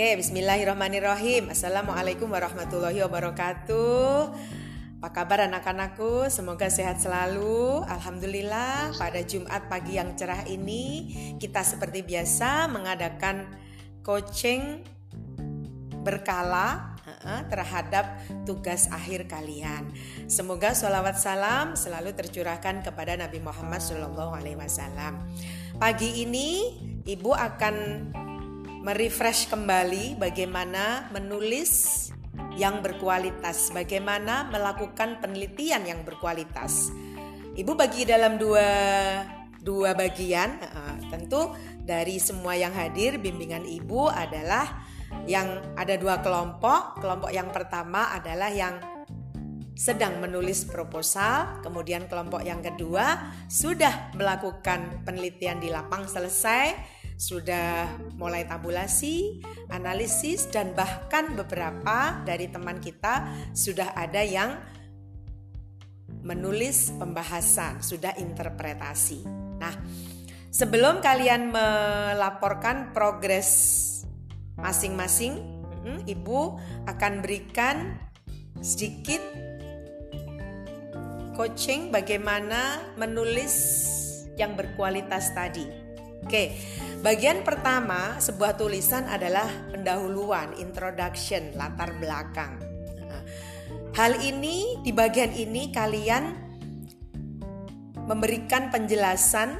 Oke, bismillahirrahmanirrahim. Assalamualaikum warahmatullahi wabarakatuh. Apa kabar anak-anakku? Semoga sehat selalu. Alhamdulillah, pada Jumat pagi yang cerah ini kita seperti biasa mengadakan coaching berkala terhadap tugas akhir kalian. Semoga sholawat salam selalu tercurahkan kepada Nabi Muhammad SAW. Pagi ini ibu akan merefresh kembali bagaimana menulis yang berkualitas, bagaimana melakukan penelitian yang berkualitas. Ibu bagi dalam dua dua bagian, tentu dari semua yang hadir bimbingan ibu adalah yang ada dua kelompok. Kelompok yang pertama adalah yang sedang menulis proposal, kemudian kelompok yang kedua sudah melakukan penelitian di lapang selesai sudah mulai tabulasi, analisis dan bahkan beberapa dari teman kita sudah ada yang menulis pembahasan, sudah interpretasi. Nah, sebelum kalian melaporkan progres masing-masing, Ibu akan berikan sedikit coaching bagaimana menulis yang berkualitas tadi. Oke, bagian pertama sebuah tulisan adalah pendahuluan, introduction, latar belakang. Hal ini di bagian ini kalian memberikan penjelasan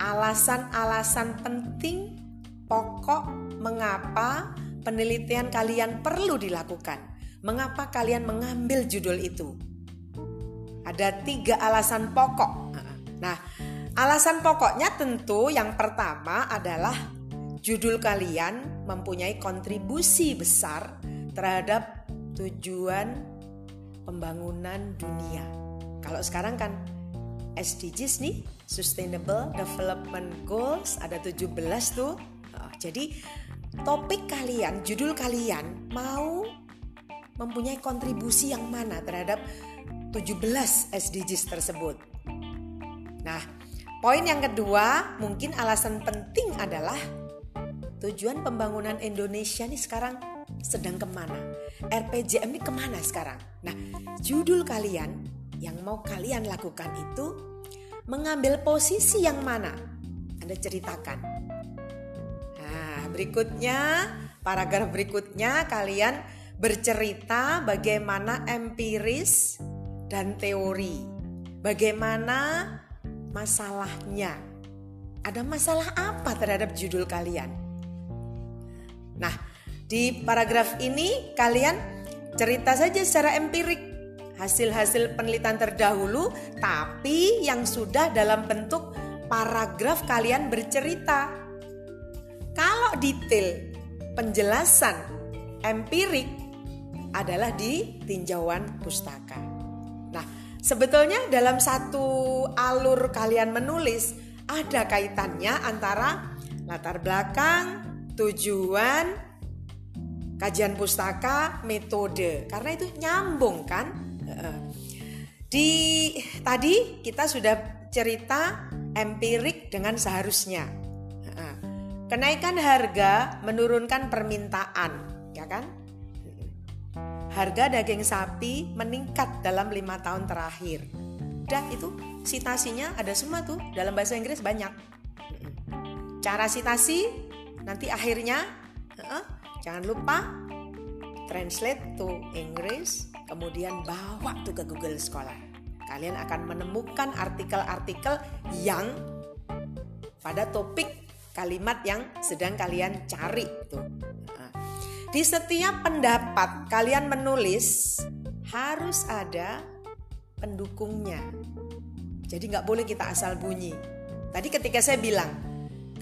alasan-alasan penting pokok mengapa penelitian kalian perlu dilakukan. Mengapa kalian mengambil judul itu? Ada tiga alasan pokok. Nah, Alasan pokoknya tentu yang pertama adalah judul kalian mempunyai kontribusi besar terhadap tujuan pembangunan dunia. Kalau sekarang kan SDGs nih, Sustainable Development Goals ada 17 tuh. Oh, jadi topik kalian, judul kalian mau mempunyai kontribusi yang mana terhadap 17 SDGs tersebut. Nah, Poin yang kedua, mungkin alasan penting adalah tujuan pembangunan Indonesia nih sekarang sedang ke mana? RPJM ini ke mana sekarang? Nah, judul kalian yang mau kalian lakukan itu mengambil posisi yang mana? Anda ceritakan. Nah, berikutnya, paragraf berikutnya kalian bercerita bagaimana empiris dan teori. Bagaimana masalahnya. Ada masalah apa terhadap judul kalian? Nah, di paragraf ini kalian cerita saja secara empirik hasil-hasil penelitian terdahulu, tapi yang sudah dalam bentuk paragraf kalian bercerita. Kalau detail penjelasan empirik adalah di tinjauan pustaka. Sebetulnya dalam satu alur kalian menulis ada kaitannya antara latar belakang, tujuan, kajian pustaka, metode. Karena itu nyambung kan? Di tadi kita sudah cerita empirik dengan seharusnya. Kenaikan harga menurunkan permintaan, ya kan? Harga daging sapi meningkat dalam lima tahun terakhir. Dan itu sitasinya ada semua tuh dalam bahasa Inggris banyak. Cara sitasi nanti akhirnya uh, jangan lupa translate to English kemudian bawa tuh ke Google Scholar. Kalian akan menemukan artikel-artikel yang pada topik kalimat yang sedang kalian cari tuh. Di setiap pendapat kalian menulis harus ada pendukungnya. Jadi nggak boleh kita asal bunyi. Tadi ketika saya bilang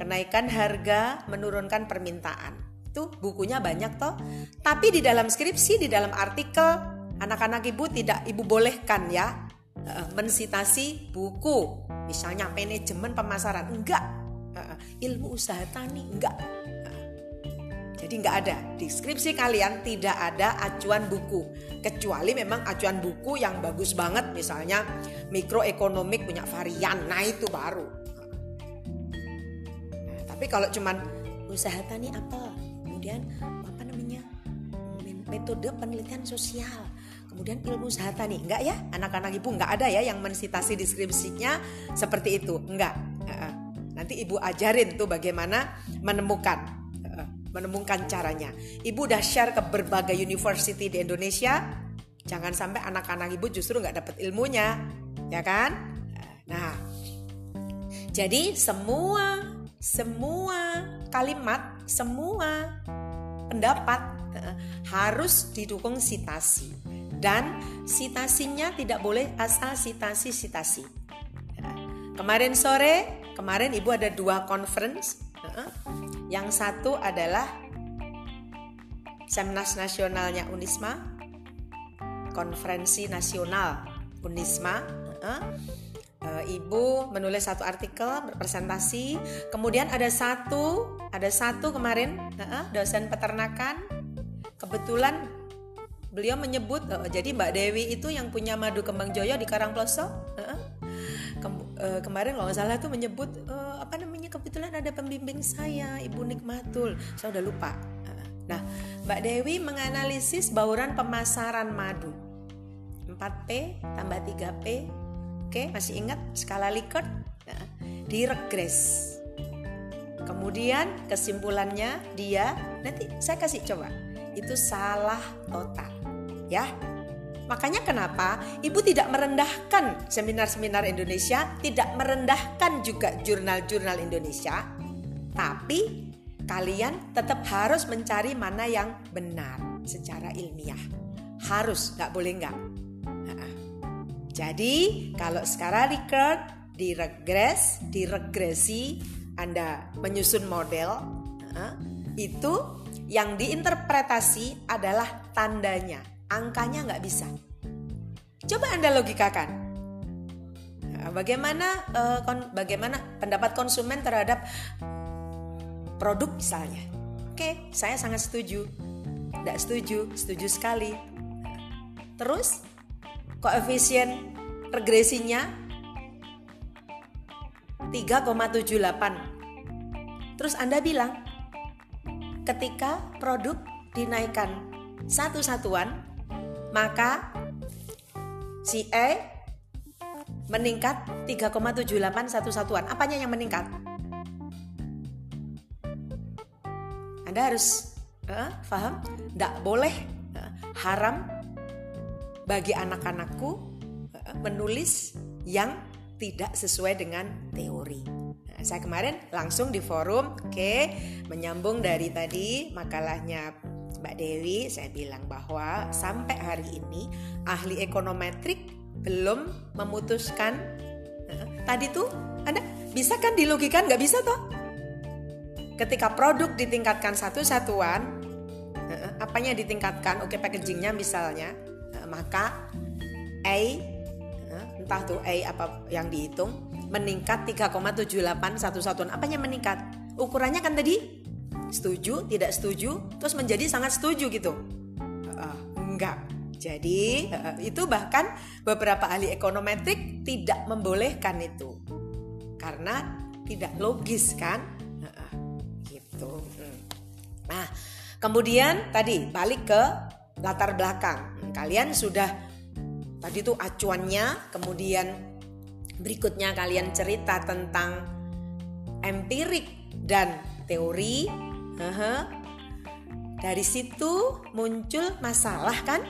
kenaikan harga menurunkan permintaan. Itu bukunya banyak toh. Tapi di dalam skripsi, di dalam artikel anak-anak ibu tidak ibu bolehkan ya eh, mensitasi buku. Misalnya manajemen pemasaran. Enggak. Eh, ilmu usaha tani. Enggak jadi nggak ada. Deskripsi kalian tidak ada acuan buku. Kecuali memang acuan buku yang bagus banget misalnya mikroekonomik punya varian, nah itu baru. Nah, tapi kalau cuman usaha tani apa? Kemudian apa namanya? Metode penelitian sosial. Kemudian ilmu sehata nih enggak ya? Anak-anak ibu enggak ada ya yang mensitasi deskripsinya seperti itu. Enggak nanti ibu ajarin tuh bagaimana menemukan menemukan caranya ibu udah share ke berbagai university di Indonesia jangan sampai anak-anak ibu justru nggak dapat ilmunya ya kan nah jadi semua semua kalimat semua pendapat harus didukung sitasi dan sitasinya tidak boleh asal sitasi-sitasi. Kemarin sore, kemarin Ibu ada dua conference. Yang satu adalah Semnas Nasionalnya Unisma, Konferensi Nasional Unisma. Ibu menulis satu artikel berpresentasi. Kemudian ada satu, ada satu kemarin dosen peternakan. Kebetulan beliau menyebut jadi Mbak Dewi itu yang punya madu kembang joyo di Karangploso Kem, uh, kemarin kalau nggak salah tuh menyebut uh, apa namanya kebetulan ada pembimbing saya Ibu Nikmatul. Saya udah lupa. Nah Mbak Dewi menganalisis bauran pemasaran madu. 4P tambah 3P oke masih ingat skala Likert? Uh, di regres kemudian kesimpulannya dia nanti saya kasih coba. Itu salah total. Ya. Makanya kenapa Ibu tidak merendahkan seminar-seminar Indonesia, tidak merendahkan juga jurnal-jurnal Indonesia, tapi kalian tetap harus mencari mana yang benar secara ilmiah. Harus, nggak boleh nggak. Jadi kalau sekarang record, diregres, diregresi, Anda menyusun model, itu yang diinterpretasi adalah tandanya angkanya nggak bisa. Coba Anda logikakan. Nah, bagaimana uh, kon, bagaimana pendapat konsumen terhadap produk misalnya? Oke, saya sangat setuju. Tidak setuju, setuju sekali. Terus koefisien regresinya 3,78. Terus Anda bilang ketika produk dinaikkan satu satuan maka si E meningkat 3,78 satu satuan. Apanya yang meningkat? Anda harus uh, paham? Tidak boleh uh, haram bagi anak-anakku uh, menulis yang tidak sesuai dengan teori. Nah, saya kemarin langsung di forum, oke, okay, menyambung dari tadi makalahnya Mbak Dewi, saya bilang bahwa sampai hari ini ahli ekonometrik belum memutuskan. tadi tuh ada bisa kan dilogikan nggak bisa toh? Ketika produk ditingkatkan satu satuan, apanya ditingkatkan? Oke packagingnya misalnya, maka A entah tuh A apa yang dihitung meningkat 3,78 satu satuan. Apanya meningkat? Ukurannya kan tadi setuju, tidak setuju, terus menjadi sangat setuju gitu. Uh, enggak. Jadi uh, itu bahkan beberapa ahli ekonometrik tidak membolehkan itu karena tidak logis kan, uh, gitu. Hmm. Nah, kemudian tadi balik ke latar belakang. Kalian sudah tadi tuh acuannya, kemudian berikutnya kalian cerita tentang empirik dan teori Dari situ muncul masalah kan?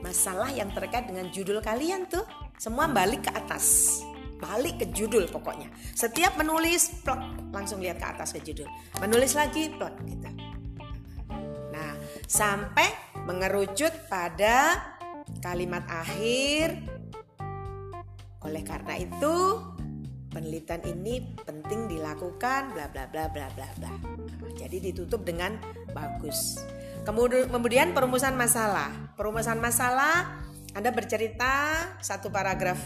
Masalah yang terkait dengan judul kalian tuh. Semua balik ke atas. Balik ke judul pokoknya. Setiap menulis, plek, langsung lihat ke atas ke judul. Menulis lagi, plek gitu. Nah, sampai mengerucut pada kalimat akhir. Oleh karena itu, penelitian ini penting dilakukan bla bla bla bla bla bla. Jadi ditutup dengan bagus. Kemudian perumusan masalah. Perumusan masalah Anda bercerita satu paragraf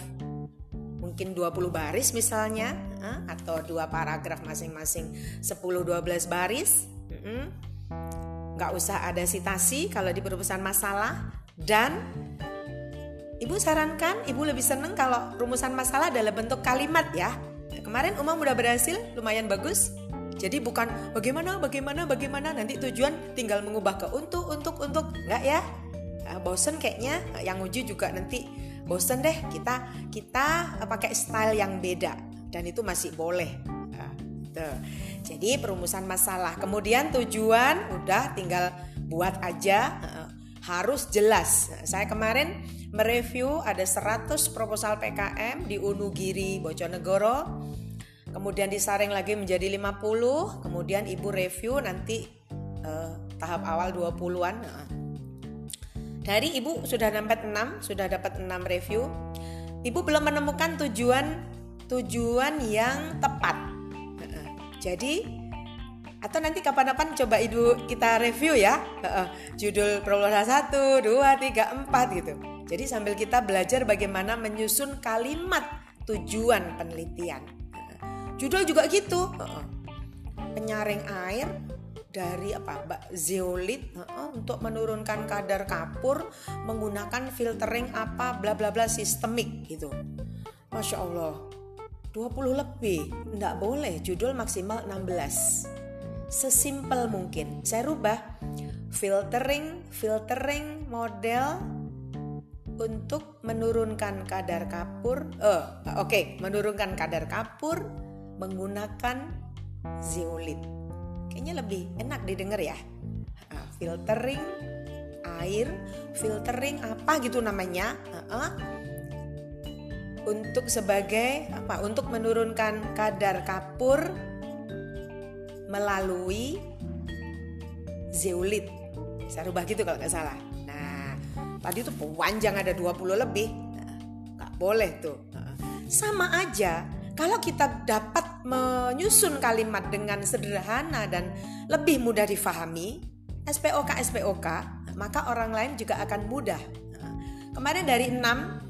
mungkin 20 baris misalnya atau dua paragraf masing-masing 10-12 baris. Nggak usah ada sitasi kalau di perumusan masalah dan Ibu sarankan, ibu lebih seneng kalau rumusan masalah dalam bentuk kalimat ya. Kemarin Umam udah berhasil, lumayan bagus. Jadi bukan bagaimana, bagaimana, bagaimana nanti tujuan tinggal mengubah ke untuk, untuk, untuk, enggak ya? Nah, bosen kayaknya yang uji juga nanti bosen deh kita kita pakai style yang beda dan itu masih boleh. Nah, tuh. Jadi perumusan masalah. Kemudian tujuan udah tinggal buat aja harus jelas. Saya kemarin mereview ada 100 proposal PKM di Unugiri Bojonegoro kemudian disaring lagi menjadi 50, kemudian ibu review nanti uh, tahap awal 20-an. Nah. Dari ibu sudah dapat 6, sudah dapat 6 review. Ibu belum menemukan tujuan tujuan yang tepat. Jadi atau nanti kapan-kapan coba ibu kita review ya. Judul proposal 1, 2, 3, 4 gitu. Jadi sambil kita belajar bagaimana menyusun kalimat tujuan penelitian. Judul juga gitu. Penyaring air dari apa? Zeolit untuk menurunkan kadar kapur menggunakan filtering apa bla bla bla sistemik gitu. Masya Allah. 20 lebih. Nggak boleh. Judul maksimal 16 sesimpel mungkin. Saya rubah. Filtering filtering model untuk menurunkan kadar kapur uh, oke okay, menurunkan kadar kapur menggunakan zeolit. Kayaknya lebih enak didengar ya. Nah, filtering air, filtering apa gitu namanya. Uh-uh. Untuk sebagai apa? Untuk menurunkan kadar kapur melalui zeolit. Saya rubah gitu kalau nggak salah. Tadi tuh panjang ada 20 lebih. Nah, nggak boleh tuh. Sama aja kalau kita dapat menyusun kalimat dengan sederhana dan lebih mudah difahami, SPOK SPOK, maka orang lain juga akan mudah. Kemarin dari enam,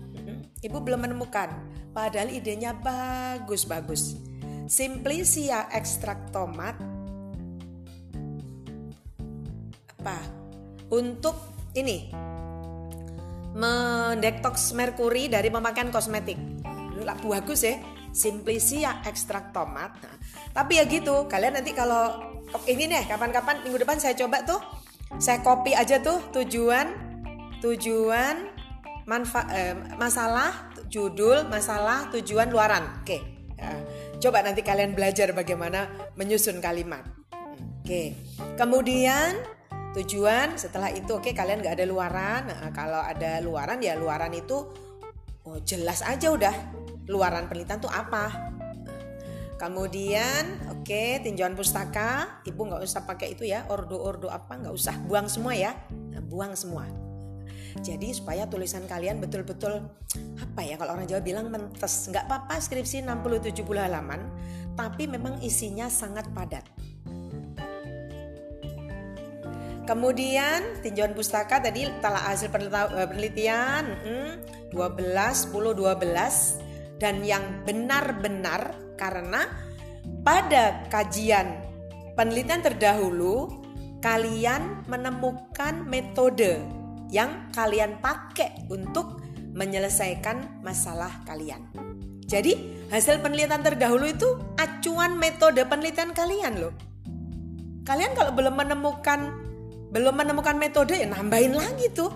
ibu belum menemukan, padahal idenya bagus-bagus. Simplicia ekstrak tomat apa? Untuk ini mendetoks merkuri dari memakan kosmetik. Bagus ya Simplicia ekstrak tomat. Nah, tapi ya gitu, kalian nanti kalau ini nih kapan-kapan minggu depan saya coba tuh saya copy aja tuh tujuan tujuan manfaat eh, masalah judul masalah tujuan luaran. Oke. Ya. Coba nanti kalian belajar bagaimana menyusun kalimat. Oke. Kemudian tujuan setelah itu oke kalian nggak ada luaran. Nah, kalau ada luaran ya luaran itu oh jelas aja udah luaran penelitian tuh apa Kemudian, oke, okay, tinjauan pustaka, ibu nggak usah pakai itu ya, ordo-ordo apa nggak usah, buang semua ya, nah, buang semua. Jadi supaya tulisan kalian betul-betul apa ya kalau orang Jawa bilang mentes, nggak apa-apa skripsi 60-70 halaman, tapi memang isinya sangat padat. Kemudian tinjauan pustaka tadi telah hasil penelitian hmm, 12 10 12 dan yang benar-benar karena pada kajian penelitian terdahulu kalian menemukan metode yang kalian pakai untuk menyelesaikan masalah kalian. Jadi, hasil penelitian terdahulu itu acuan metode penelitian kalian loh. Kalian kalau belum menemukan belum menemukan metode ya nambahin lagi tuh.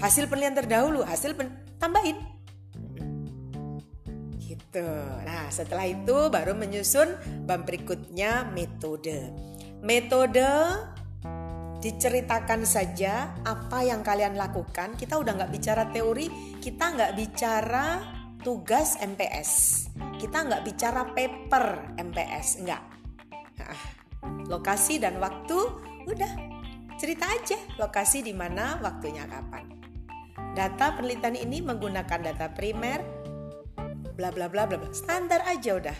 Hasil penelitian terdahulu, hasil pen, tambahin Gitu. Nah, setelah itu baru menyusun bab berikutnya metode. Metode diceritakan saja apa yang kalian lakukan. Kita udah nggak bicara teori, kita nggak bicara tugas MPS, kita nggak bicara paper MPS, enggak. Nah, lokasi dan waktu udah cerita aja lokasi di mana, waktunya kapan. Data penelitian ini menggunakan data primer, bla bla bla bla standar aja udah.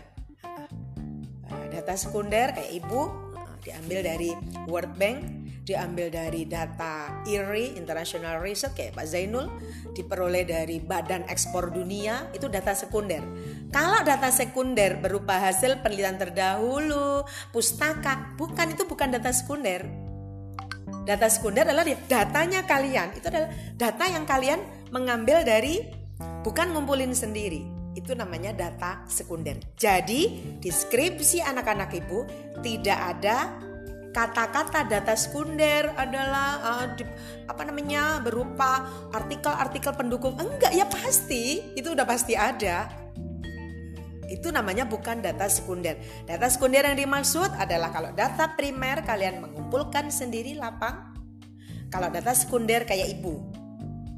Nah, data sekunder kayak ibu diambil dari World Bank diambil dari data IRI International Research kayak Pak Zainul diperoleh dari Badan Ekspor Dunia itu data sekunder. Kalau data sekunder berupa hasil penelitian terdahulu pustaka bukan itu bukan data sekunder data sekunder adalah datanya kalian. Itu adalah data yang kalian mengambil dari bukan ngumpulin sendiri. Itu namanya data sekunder. Jadi, deskripsi anak-anak Ibu tidak ada kata-kata data sekunder adalah uh, di, apa namanya berupa artikel-artikel pendukung. Enggak ya pasti. Itu udah pasti ada itu namanya bukan data sekunder. Data sekunder yang dimaksud adalah kalau data primer kalian mengumpulkan sendiri lapang. Kalau data sekunder kayak ibu,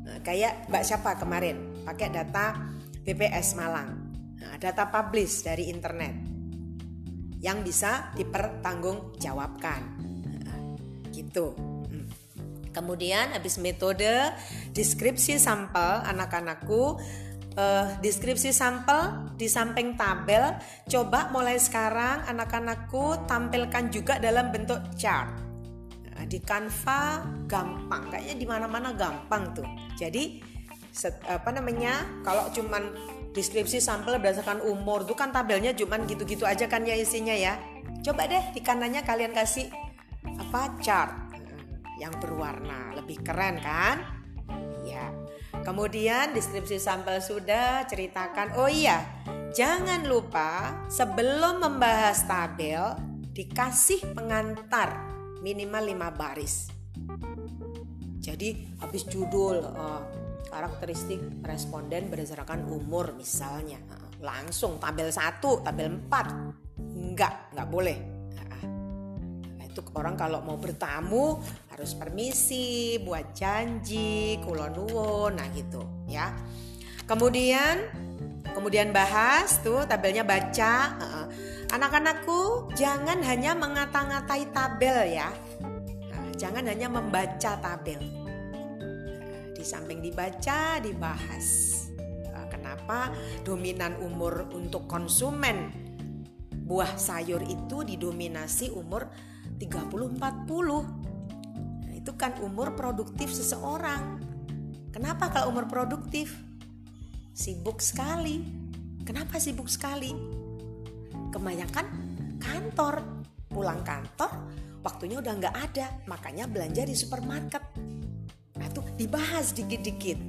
nah, kayak Mbak siapa kemarin pakai data BPS Malang, nah, data publish dari internet yang bisa dipertanggungjawabkan, nah, gitu. Hmm. Kemudian habis metode deskripsi sampel anak-anakku uh, deskripsi sampel di samping tabel. Coba mulai sekarang anak-anakku tampilkan juga dalam bentuk chart. Nah, di Canva gampang, kayaknya di mana-mana gampang tuh. Jadi set, apa namanya? Kalau cuman deskripsi sampel berdasarkan umur tuh kan tabelnya cuman gitu-gitu aja kan ya isinya ya. Coba deh di kanannya kalian kasih apa chart yang berwarna lebih keren kan? Ya. Kemudian deskripsi sampel sudah ceritakan. Oh iya, jangan lupa sebelum membahas tabel dikasih pengantar minimal 5 baris. Jadi habis judul uh, karakteristik responden berdasarkan umur misalnya. langsung tabel 1, tabel 4. Enggak, enggak boleh itu orang kalau mau bertamu harus permisi, buat janji, kulon nah gitu ya. Kemudian kemudian bahas tuh tabelnya baca. Anak-anakku jangan hanya mengata-ngatai tabel ya. Nah, jangan hanya membaca tabel. Nah, di samping dibaca, dibahas. Nah, kenapa dominan umur untuk konsumen buah sayur itu didominasi umur 30-40 nah, itu kan umur produktif seseorang. Kenapa kalau umur produktif? Sibuk sekali. Kenapa sibuk sekali? Kebanyakan kantor. Pulang kantor waktunya udah nggak ada. Makanya belanja di supermarket. Nah itu dibahas dikit-dikit.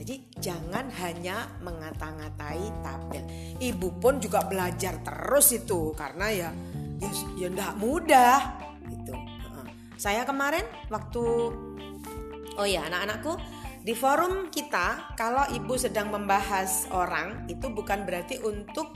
Jadi jangan hanya mengata-ngatai tabel. Ibu pun juga belajar terus itu. Karena ya ya ya enggak mudah. Gitu. Saya kemarin waktu oh ya anak-anakku di forum kita kalau ibu sedang membahas orang itu bukan berarti untuk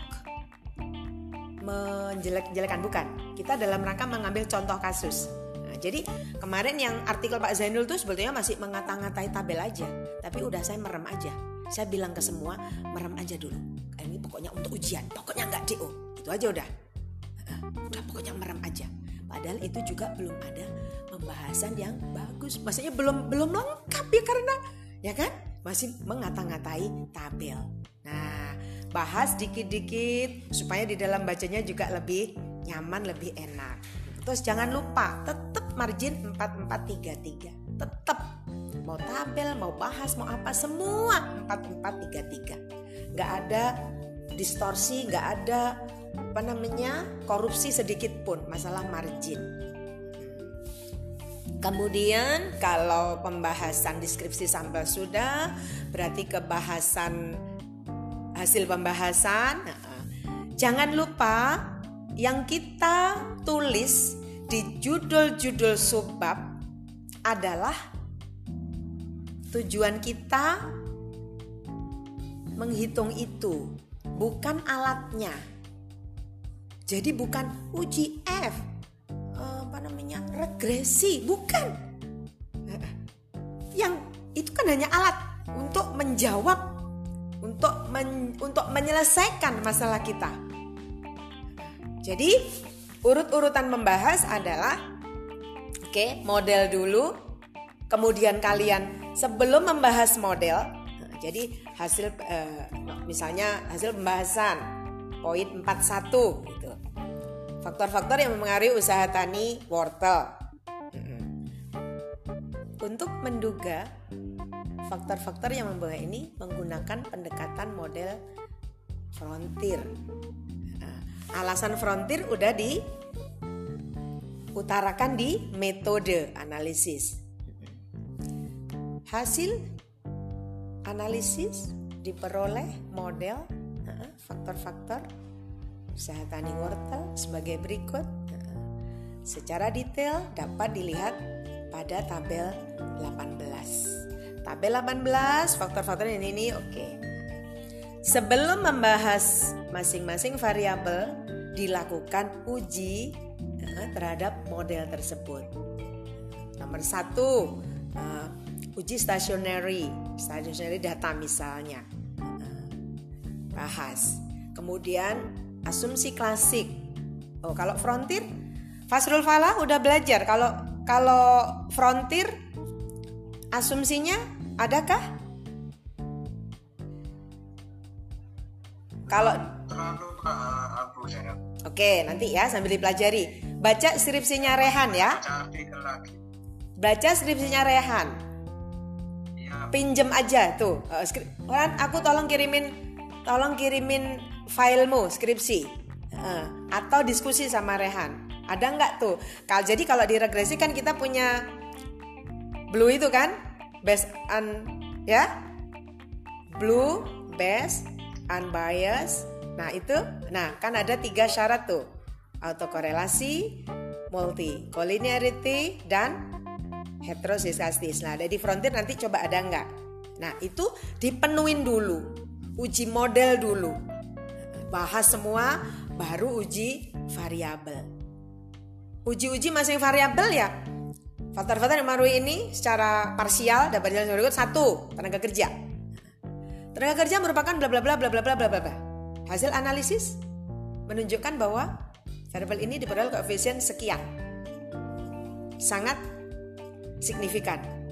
menjelek-jelekan bukan. Kita dalam rangka mengambil contoh kasus. Nah, jadi kemarin yang artikel Pak Zainul tuh sebetulnya masih mengata-ngatai tabel aja. Tapi udah saya merem aja. Saya bilang ke semua merem aja dulu. Ini pokoknya untuk ujian. Pokoknya nggak do itu aja udah udah pokoknya merem aja. Padahal itu juga belum ada pembahasan yang bagus. Maksudnya belum belum lengkap ya karena ya kan? Masih mengata-ngatai tabel. Nah bahas dikit-dikit supaya di dalam bacanya juga lebih nyaman lebih enak. Terus jangan lupa tetap margin 4433 tetap mau tabel mau bahas mau apa semua 4433 nggak ada distorsi nggak ada apa namanya korupsi sedikit pun masalah margin. Kemudian kalau pembahasan deskripsi sampel sudah berarti kebahasan hasil pembahasan. Jangan lupa yang kita tulis di judul-judul subbab adalah tujuan kita menghitung itu, bukan alatnya. Jadi bukan uji F, eh, apa namanya regresi, bukan. Yang itu kan hanya alat untuk menjawab, untuk men, untuk menyelesaikan masalah kita. Jadi urut-urutan membahas adalah, oke okay, model dulu, kemudian kalian sebelum membahas model, jadi hasil eh, misalnya hasil pembahasan poin 41 gitu. Faktor-faktor yang mempengaruhi usaha tani wortel. Untuk menduga faktor-faktor yang membawa ini menggunakan pendekatan model frontier. Nah, alasan frontier udah di utarakan di metode analisis. Hasil analisis diperoleh model faktor-faktor usaha tani wortel sebagai berikut. Secara detail dapat dilihat pada tabel 18. Tabel 18 faktor-faktor ini ini oke. Sebelum membahas masing-masing variabel dilakukan uji terhadap model tersebut. Nomor satu, uh, uji stationary, stationary data misalnya, uh, bahas. Kemudian asumsi klasik. Oh, kalau frontier, Fasrul Fala udah belajar. Kalau kalau frontier, asumsinya adakah? Kalau Oke, nanti ya sambil dipelajari. Baca skripsinya Rehan ya. Baca skripsinya Rehan. Iya. Pinjem aja tuh. Rehan, aku tolong kirimin tolong kirimin filemu skripsi atau diskusi sama Rehan. Ada nggak tuh? Kalau jadi kalau di regresi kan kita punya blue itu kan, best un ya, blue, best, unbiased. Nah itu, nah kan ada tiga syarat tuh, autokorelasi, multi collinearity dan heterosisastis. Nah di frontier nanti coba ada nggak? Nah itu dipenuhin dulu, uji model dulu, bahas semua, baru uji variabel. Uji-uji masing variabel ya. Faktor-faktor yang baru ini secara parsial dapat dijelaskan berikut satu tenaga kerja. Tenaga kerja merupakan bla bla bla bla bla bla bla bla. Hasil analisis menunjukkan bahwa variabel ini diperoleh koefisien sekian. Sangat signifikan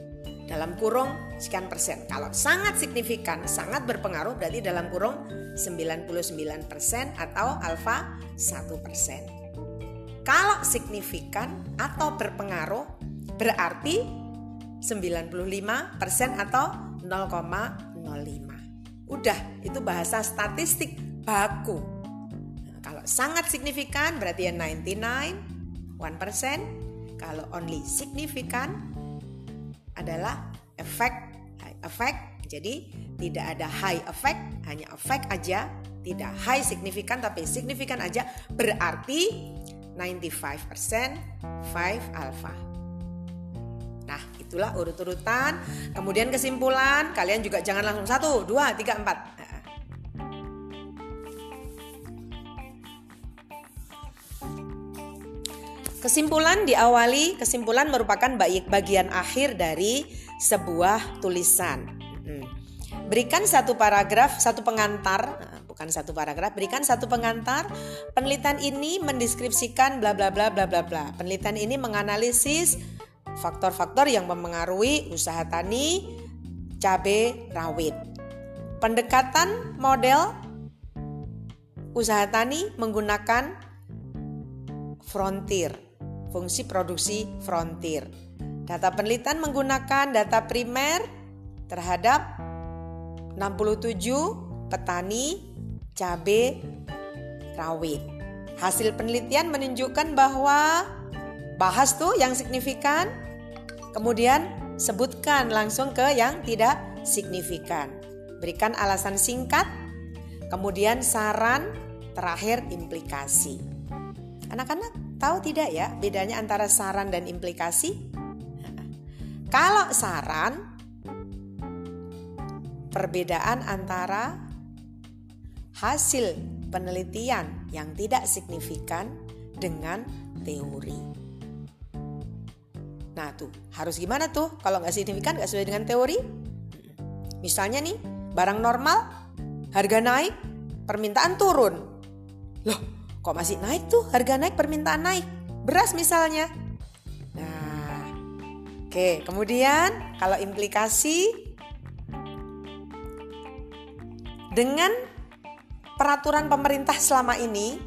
dalam kurung sekian persen. Kalau sangat signifikan, sangat berpengaruh berarti dalam kurung 99 persen atau alfa 1 persen. Kalau signifikan atau berpengaruh berarti 95% atau 0,05. Udah, itu bahasa statistik baku. Nah, kalau sangat signifikan berarti ya 99, 1%. Kalau only signifikan adalah efek high. Jadi tidak ada high effect, hanya efek aja, tidak high signifikan tapi signifikan aja berarti 95% 5 alpha. Nah, itulah urut-urutan. Kemudian kesimpulan, kalian juga jangan langsung satu, dua, tiga, empat. Kesimpulan diawali, kesimpulan merupakan bagian akhir dari sebuah tulisan. Hmm. Berikan satu paragraf, satu pengantar bukan satu paragraf, berikan satu pengantar. Penelitian ini mendeskripsikan bla bla bla bla bla bla. Penelitian ini menganalisis faktor-faktor yang mempengaruhi usaha tani cabai rawit. Pendekatan model usaha tani menggunakan frontier, fungsi produksi frontier. Data penelitian menggunakan data primer terhadap 67 petani cabai rawit. Hasil penelitian menunjukkan bahwa bahas tuh yang signifikan, kemudian sebutkan langsung ke yang tidak signifikan. Berikan alasan singkat, kemudian saran, terakhir implikasi. Anak-anak tahu tidak ya bedanya antara saran dan implikasi? Kalau saran, perbedaan antara hasil penelitian yang tidak signifikan dengan teori. Nah tuh harus gimana tuh kalau nggak signifikan nggak sesuai dengan teori? Misalnya nih barang normal harga naik permintaan turun. Loh kok masih naik tuh harga naik permintaan naik? Beras misalnya. Nah oke kemudian kalau implikasi dengan peraturan pemerintah selama ini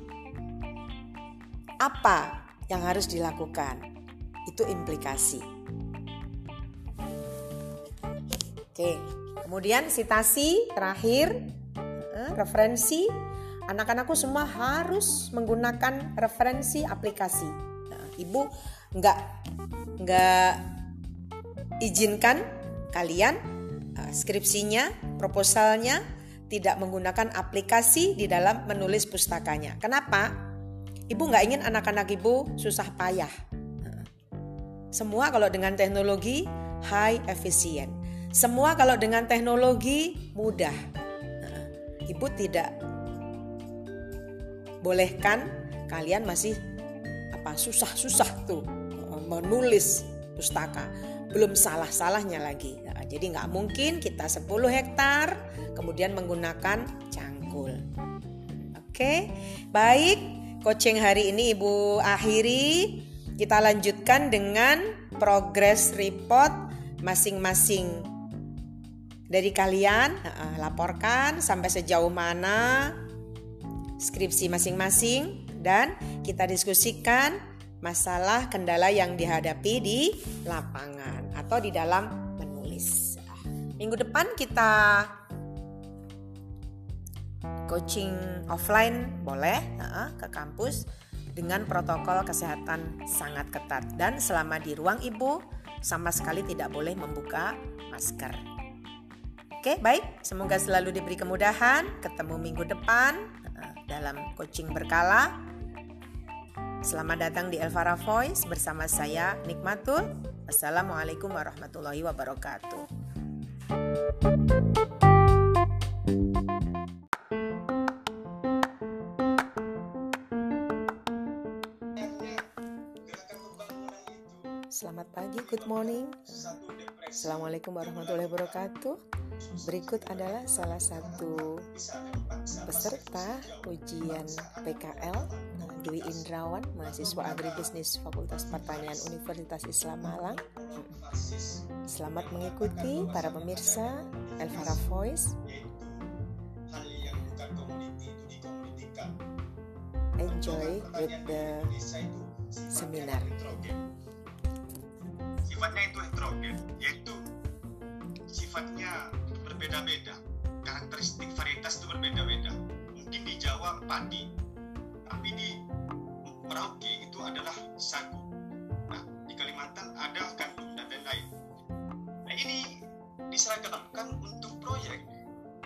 apa yang harus dilakukan? Itu implikasi. Oke, kemudian sitasi terakhir, eh, referensi. Anak-anakku semua harus menggunakan referensi aplikasi. Nah, ibu nggak nggak izinkan kalian uh, skripsinya proposalnya, tidak menggunakan aplikasi di dalam menulis pustakanya. Kenapa? Ibu nggak ingin anak-anak ibu susah payah. Semua kalau dengan teknologi high efficient. Semua kalau dengan teknologi mudah. Ibu tidak bolehkan kalian masih apa susah-susah tuh menulis pustaka. Belum salah-salahnya lagi. Nah, jadi nggak mungkin kita 10 hektar kemudian menggunakan cangkul. Oke, baik. Coaching hari ini Ibu akhiri. Kita lanjutkan dengan progress report masing-masing dari kalian. laporkan sampai sejauh mana skripsi masing-masing dan kita diskusikan masalah kendala yang dihadapi di lapangan atau di dalam menulis. Minggu depan kita coaching offline boleh ke kampus dengan protokol kesehatan sangat ketat dan selama di ruang ibu sama sekali tidak boleh membuka masker. Oke, baik. Semoga selalu diberi kemudahan. Ketemu minggu depan dalam coaching berkala. Selamat datang di Elvara Voice bersama saya Nikmatul. Assalamualaikum warahmatullahi wabarakatuh. Selamat pagi, good morning. Assalamualaikum warahmatullahi wabarakatuh. Berikut adalah salah satu peserta ujian PKL Dwi Indrawan, mahasiswa agribisnis Fakultas Pertanian Universitas Islam Malang. Selamat mengikuti para pemirsa Elvara Voice. Enjoy with the seminar. Sifatnya itu heterogen, yaitu sifatnya berbeda-beda. Karakteristik varietas itu berbeda-beda. Jawa padi, tapi di Merauke itu adalah sagu. Nah, di Kalimantan ada gandum dan lain-lain. Nah, ini diseragamkan untuk proyek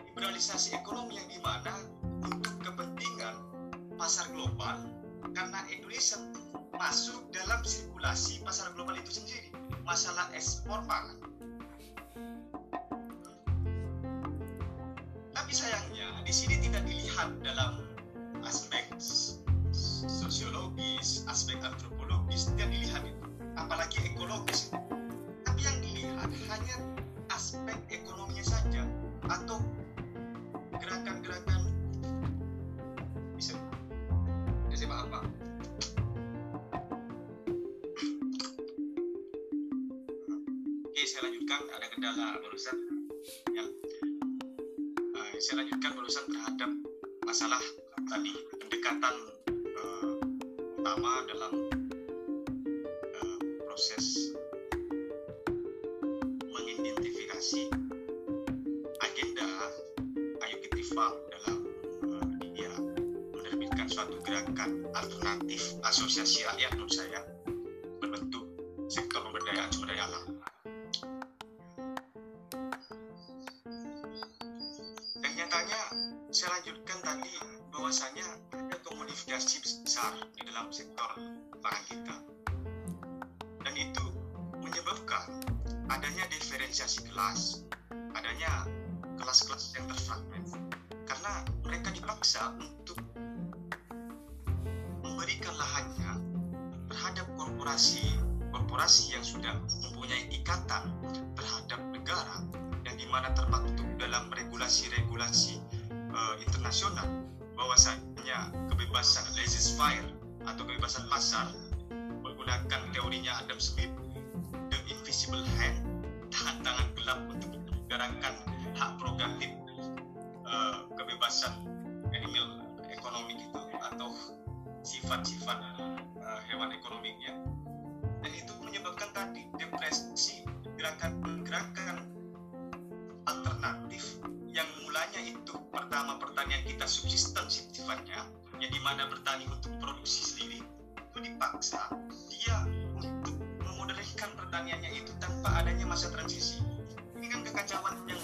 liberalisasi ekonomi yang di mana untuk kepentingan pasar global karena Indonesia masuk dalam sirkulasi pasar global itu sendiri masalah ekspor pangan tapi sayangnya di sini tidak dilihat dalam aspek sosiologis, aspek antropologis tidak dilihat itu, apalagi ekologis. Tapi yang dilihat hanya aspek ekonominya saja atau gerakan-gerakan bisa bisa apa? Oke, saya lanjutkan. Ada kendala barusan yang uh, saya lanjutkan barusan terhadap masalah tadi pendekatan utama dalam uh, proses mengidentifikasi agenda Ayo Kitifam dalam uh, dia menerbitkan suatu gerakan alternatif asosiasi rakyat menurut saya berbentuk sektor pemberdayaan sumber daya alam. Saya lanjutkan tadi bahwasanya komodifikasi besar di dalam sektor pangan kita. Dan itu menyebabkan adanya diferensiasi kelas, adanya kelas-kelas yang terfragmen. Karena mereka dipaksa untuk memberikan lahannya terhadap korporasi korporasi yang sudah mempunyai ikatan terhadap negara yang di mana termaktub dalam regulasi-regulasi uh, internasional bahwasanya kebebasan laissez-faire atau kebebasan pasar menggunakan teorinya Adam Smith the invisible hand tangan-tangan gelap untuk menggerakkan hak prerogatif uh, kebebasan animal ekonomi itu atau sifat-sifat uh, hewan ekonominya dan itu menyebabkan tadi depresi gerakan-gerakan alternatif yang mulanya itu pertama pertanian kita subsisten sifatnya. Yang di mana bertani untuk produksi sendiri itu dipaksa. Dia untuk memodernkan pertaniannya itu tanpa adanya masa transisi. Ini kan kekacauan yang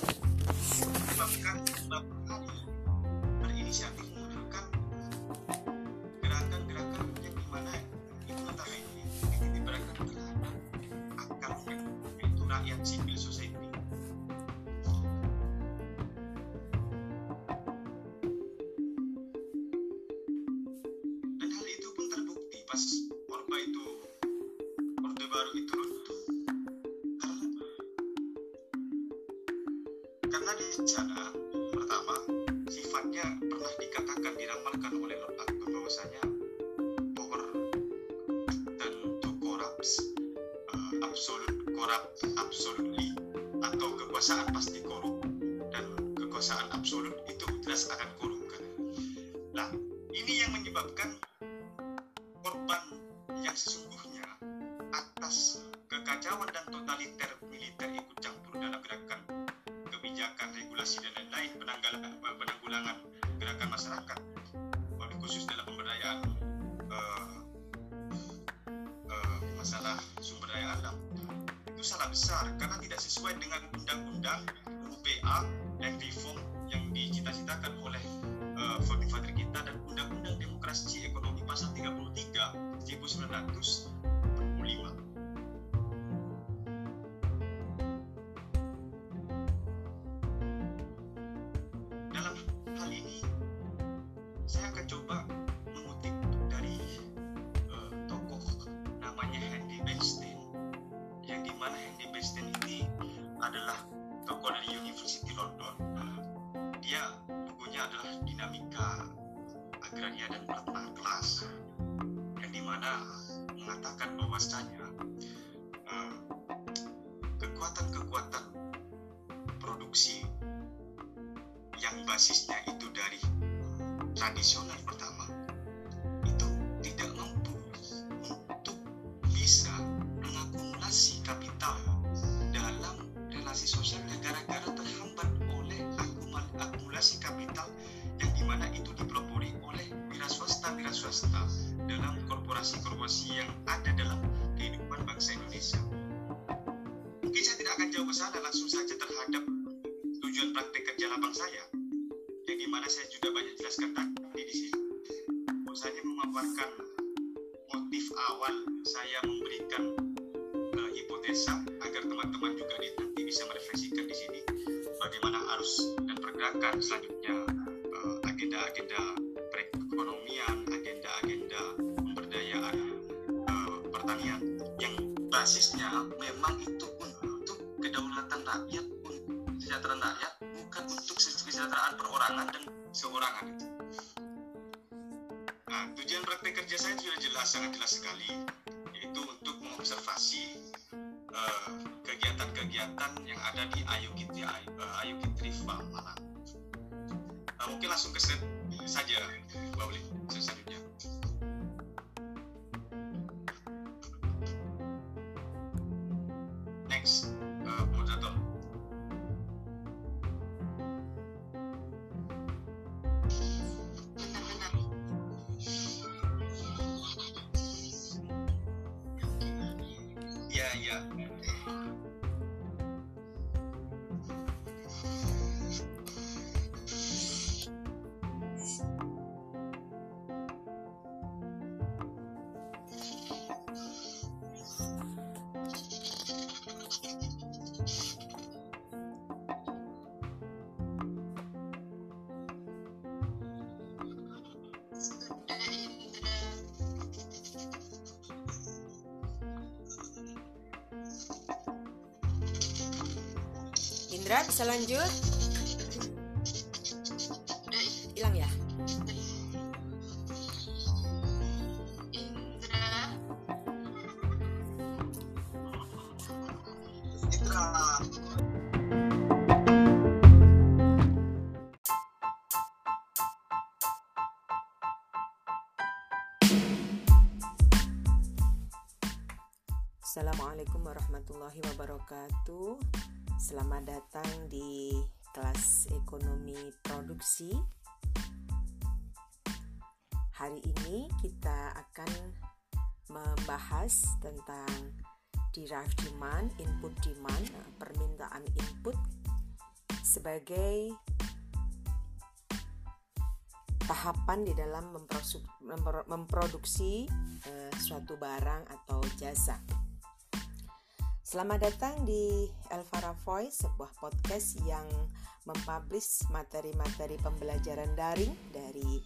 menyebabkan beberapa berinisiatif menunjukkan gerakan-gerakan yang di mana itu notabene ini beratkan terhadap akar itu rakyat civil society Baru itu karena di sana pertama sifatnya pernah dikatakan diramalkan oleh Acton bahwasanya power dan to corrupts uh, absolute corrupt absolutely atau kekuasaan pasti korup dan kekuasaan absolut itu jelas akan korup. Kan nah ini yang menyebabkan korban yang sesungguhnya atas kekacauan dan totaliter militer ikut campur dalam gerakan kebijakan, regulasi dan lain-lain penanggulangan, penanggulangan gerakan masyarakat. Lebih khusus dalam pemberdayaan uh, uh, masalah sumber daya alam. Itu salah besar karena tidak sesuai dengan undang-undang UPA dan reform yang dicita-citakan oleh uh, kita dan undang-undang demokrasi ekonomi pasal 33 1945 hal ini saya akan coba mengutip dari uh, tokoh namanya Henry Bernstein yang di mana Henry Bernstein ini adalah tokoh dari University London. Dia bukunya adalah dinamika agraria dan pertengahan kelas yang di mana mengatakan bahwasanya uh, kekuatan-kekuatan produksi yang basisnya itu dari tradisional pertama saya jelaskan tadi di sini. Saya memaparkan motif awal saya memberikan uh, hipotesa agar teman-teman juga nanti bisa merefleksikan di sini bagaimana arus dan pergerakan selanjutnya uh, agenda-agenda perekonomian, agenda-agenda pemberdayaan uh, pertanian yang basisnya memang itu untuk kedaulatan rakyat, untuk kesejahteraan rakyat, bukan untuk kesejahteraan perorangan dan seorangan itu. Nah, tujuan praktek kerja saya sudah jelas, sangat jelas sekali, yaitu untuk mengobservasi eh, kegiatan-kegiatan yang ada di Ayu Kitri, uh, Ayu Kitri Malang. Nah, mungkin langsung ke slide saja, Mbak Uli, selanjutnya. Indra bisa lanjut? Input demand, eh, permintaan input sebagai tahapan di dalam memproduksi uh, suatu barang atau jasa. Selamat datang di Elvara Voice, sebuah podcast yang mempublish materi-materi pembelajaran daring dari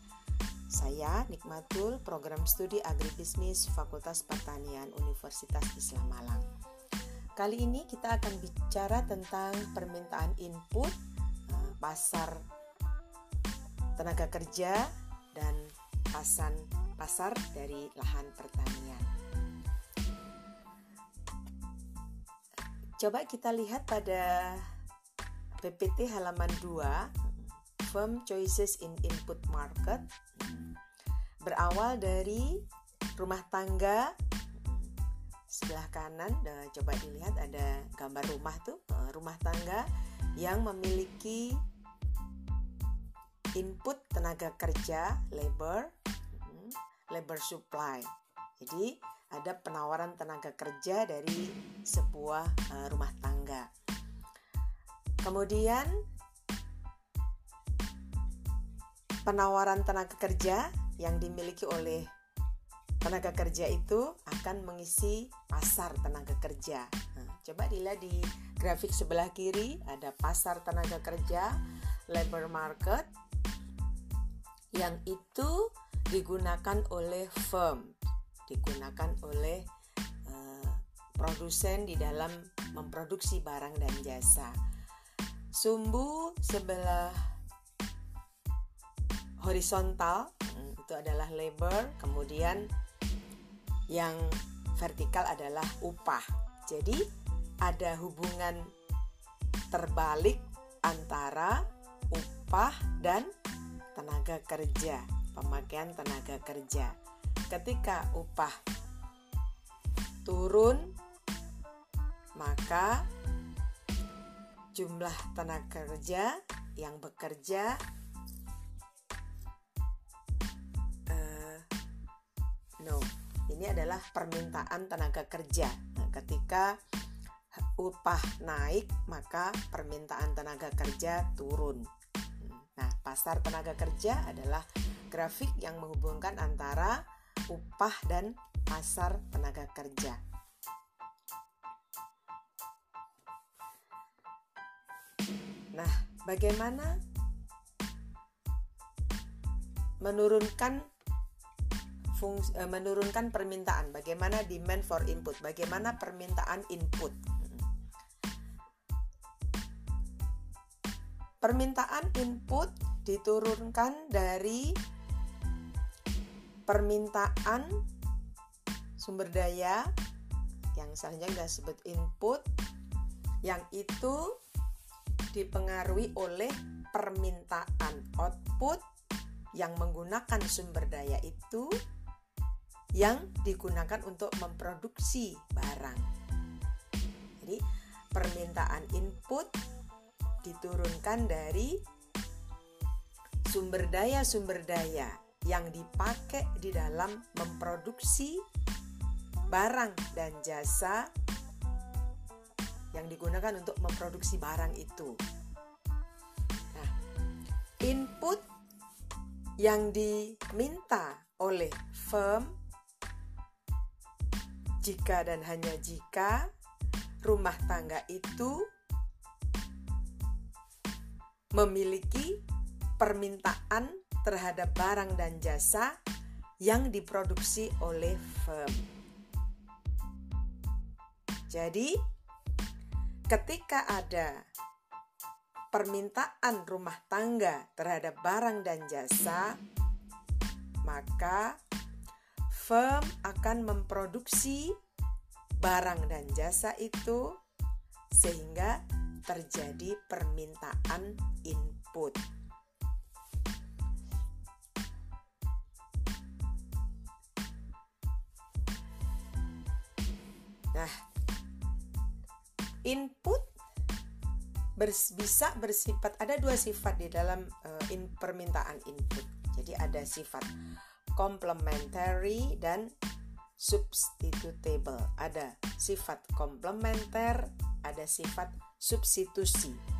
saya Nikmatul, program studi agribisnis Fakultas Pertanian Universitas Islam Malang. Kali ini kita akan bicara tentang permintaan input, eh, pasar tenaga kerja dan pasan pasar dari lahan pertanian. Coba kita lihat pada PPT halaman 2 Firm Choices in Input Market berawal dari rumah tangga sebelah kanan nah, coba dilihat ada gambar rumah tuh eh, rumah tangga yang memiliki input tenaga kerja labor hmm, labor supply. Jadi ada penawaran tenaga kerja dari sebuah uh, rumah tangga. Kemudian penawaran tenaga kerja yang dimiliki oleh tenaga kerja itu akan mengisi pasar tenaga kerja. Nah, coba dilihat di grafik sebelah kiri ada pasar tenaga kerja, labor market, yang itu digunakan oleh firm, digunakan oleh uh, produsen di dalam memproduksi barang dan jasa. Sumbu sebelah horizontal hmm, itu adalah labor, kemudian yang vertikal adalah upah. Jadi ada hubungan terbalik antara upah dan tenaga kerja, pemakaian tenaga kerja. Ketika upah turun, maka jumlah tenaga kerja yang bekerja uh, no, ini adalah permintaan tenaga kerja. Nah, ketika upah naik, maka permintaan tenaga kerja turun. Nah, pasar tenaga kerja adalah grafik yang menghubungkan antara upah dan pasar tenaga kerja. Nah, bagaimana menurunkan fungsi, uh, menurunkan permintaan? Bagaimana demand for input? Bagaimana permintaan input? Permintaan input diturunkan dari permintaan sumber daya yang selanjutnya kita sebut input yang itu dipengaruhi oleh permintaan output yang menggunakan sumber daya itu yang digunakan untuk memproduksi barang. Jadi, permintaan input diturunkan dari sumber daya-sumber daya yang dipakai di dalam memproduksi barang dan jasa yang digunakan untuk memproduksi barang itu. Nah, input yang diminta oleh firm jika dan hanya jika rumah tangga itu memiliki permintaan terhadap barang dan jasa yang diproduksi oleh firm. Jadi, ketika ada permintaan rumah tangga terhadap barang dan jasa, maka firm akan memproduksi barang dan jasa itu sehingga terjadi permintaan input. Nah, input bers bisa bersifat ada dua sifat di dalam uh, in, permintaan input. Jadi ada sifat complementary dan substitutable. Ada sifat komplementer, ada sifat substitusi.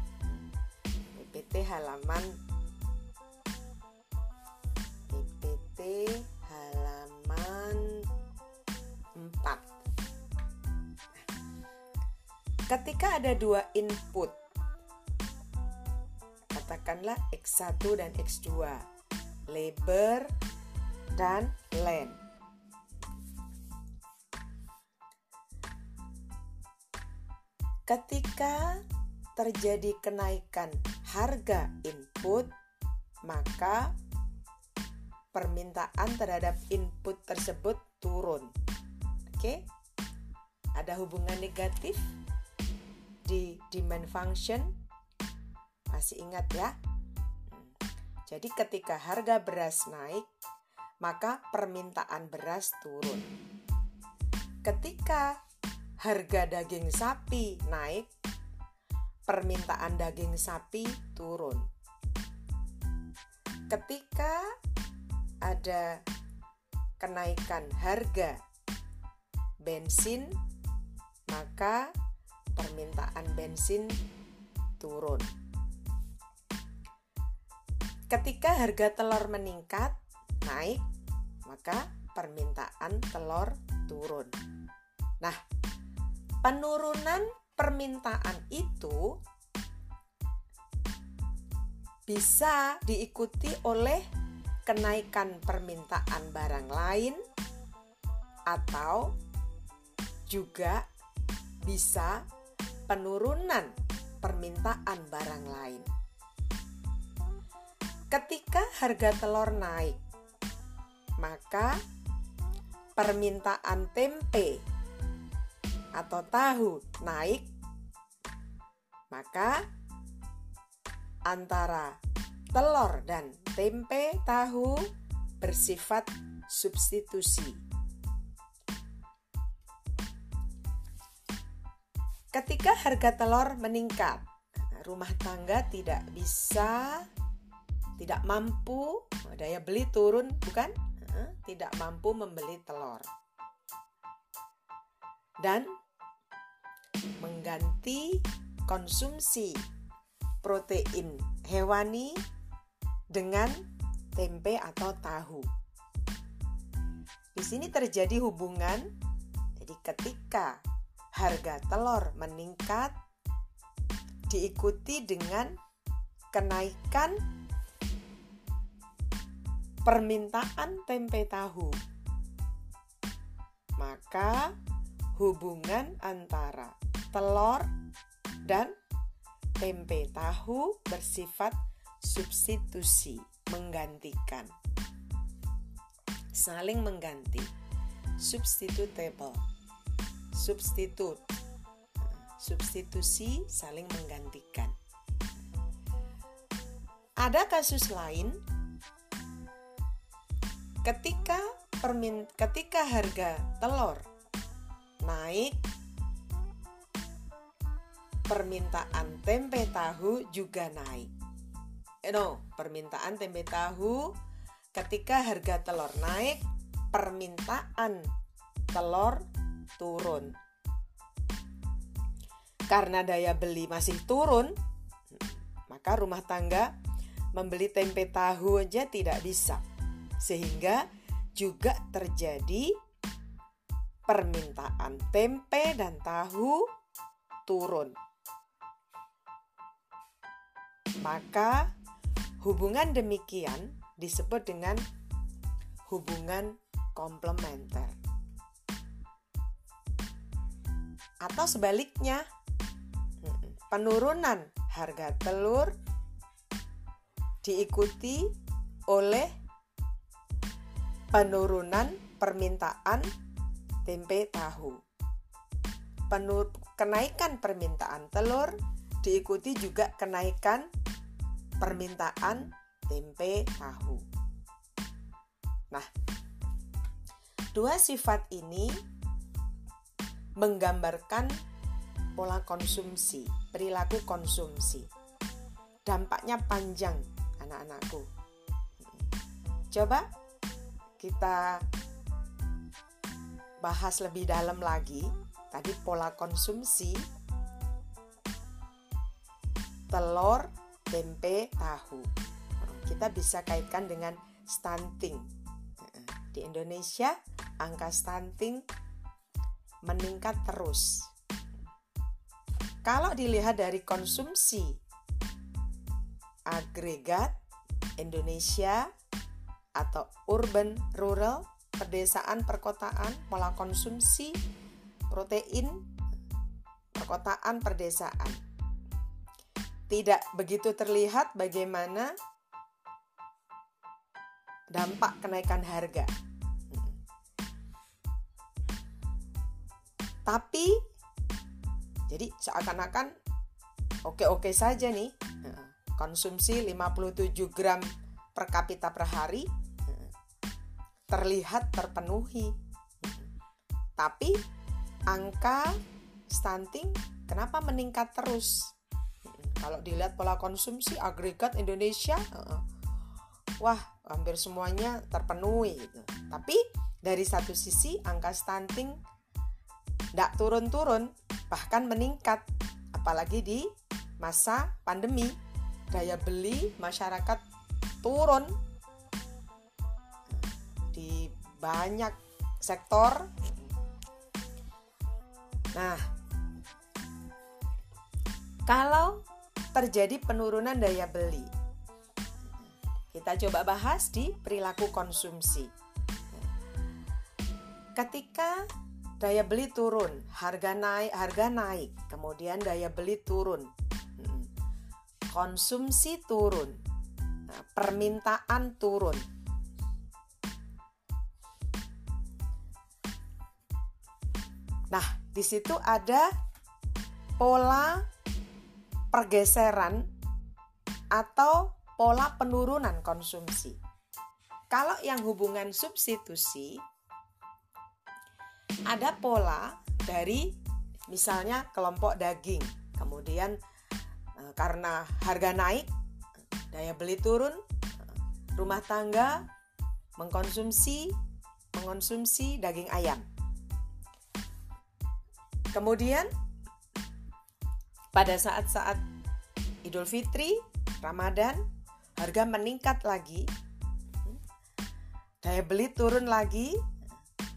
PPT halaman PPT halaman 4 Ketika ada dua input katakanlah X1 dan X2 labor dan length Ketika terjadi kenaikan harga input, maka permintaan terhadap input tersebut turun. Oke, ada hubungan negatif di demand function. Masih ingat ya? Hmm. Jadi, ketika harga beras naik, maka permintaan beras turun. Ketika harga daging sapi naik, permintaan daging sapi turun. Ketika ada kenaikan harga bensin, maka permintaan bensin turun. Ketika harga telur meningkat, naik, maka permintaan telur turun. Nah, penurunan permintaan itu bisa diikuti oleh kenaikan permintaan barang lain atau juga bisa penurunan permintaan barang lain. Ketika harga telur naik, maka permintaan tempe atau tahu naik, maka antara telur dan tempe tahu bersifat substitusi. Ketika harga telur meningkat, rumah tangga tidak bisa, tidak mampu, daya beli turun, bukan? Tidak mampu membeli telur dan mengganti konsumsi protein hewani dengan tempe atau tahu. Di sini terjadi hubungan jadi ketika harga telur meningkat diikuti dengan kenaikan permintaan tempe tahu. Maka hubungan antara telur dan tempe tahu bersifat substitusi, menggantikan. Saling mengganti. Substitutable. Substitut. Substitusi saling menggantikan. Ada kasus lain ketika permin ketika harga telur naik permintaan tempe tahu juga naik. Eh, no, permintaan tempe tahu ketika harga telur naik, permintaan telur turun. Karena daya beli masih turun, maka rumah tangga membeli tempe tahu aja tidak bisa. Sehingga juga terjadi permintaan tempe dan tahu turun. Maka hubungan demikian disebut dengan hubungan komplementer. Atau sebaliknya, penurunan harga telur diikuti oleh penurunan permintaan tempe tahu. Penur kenaikan permintaan telur diikuti juga kenaikan permintaan tempe tahu. Nah, dua sifat ini menggambarkan pola konsumsi, perilaku konsumsi. Dampaknya panjang, anak-anakku. Coba kita bahas lebih dalam lagi, tadi pola konsumsi telur tempe, tahu. Kita bisa kaitkan dengan stunting. Di Indonesia, angka stunting meningkat terus. Kalau dilihat dari konsumsi agregat Indonesia atau urban rural, pedesaan perkotaan, pola konsumsi protein perkotaan perdesaan. Tidak begitu terlihat bagaimana dampak kenaikan harga. Tapi jadi seakan-akan oke-oke saja nih konsumsi 57 gram per kapita per hari terlihat terpenuhi. Tapi angka stunting kenapa meningkat terus? Kalau dilihat pola konsumsi agregat Indonesia, wah hampir semuanya terpenuhi. Tapi dari satu sisi angka stunting tidak turun-turun, bahkan meningkat. Apalagi di masa pandemi, daya beli masyarakat turun banyak sektor. Nah, kalau terjadi penurunan daya beli, kita coba bahas di perilaku konsumsi. Ketika daya beli turun, harga naik, harga naik, kemudian daya beli turun, hmm. konsumsi turun, nah, permintaan turun. Nah, di situ ada pola pergeseran atau pola penurunan konsumsi. Kalau yang hubungan substitusi, ada pola dari misalnya kelompok daging. Kemudian eh, karena harga naik, daya beli turun, rumah tangga mengkonsumsi mengonsumsi daging ayam. Kemudian pada saat-saat Idul Fitri, Ramadan, harga meningkat lagi. Daya beli turun lagi.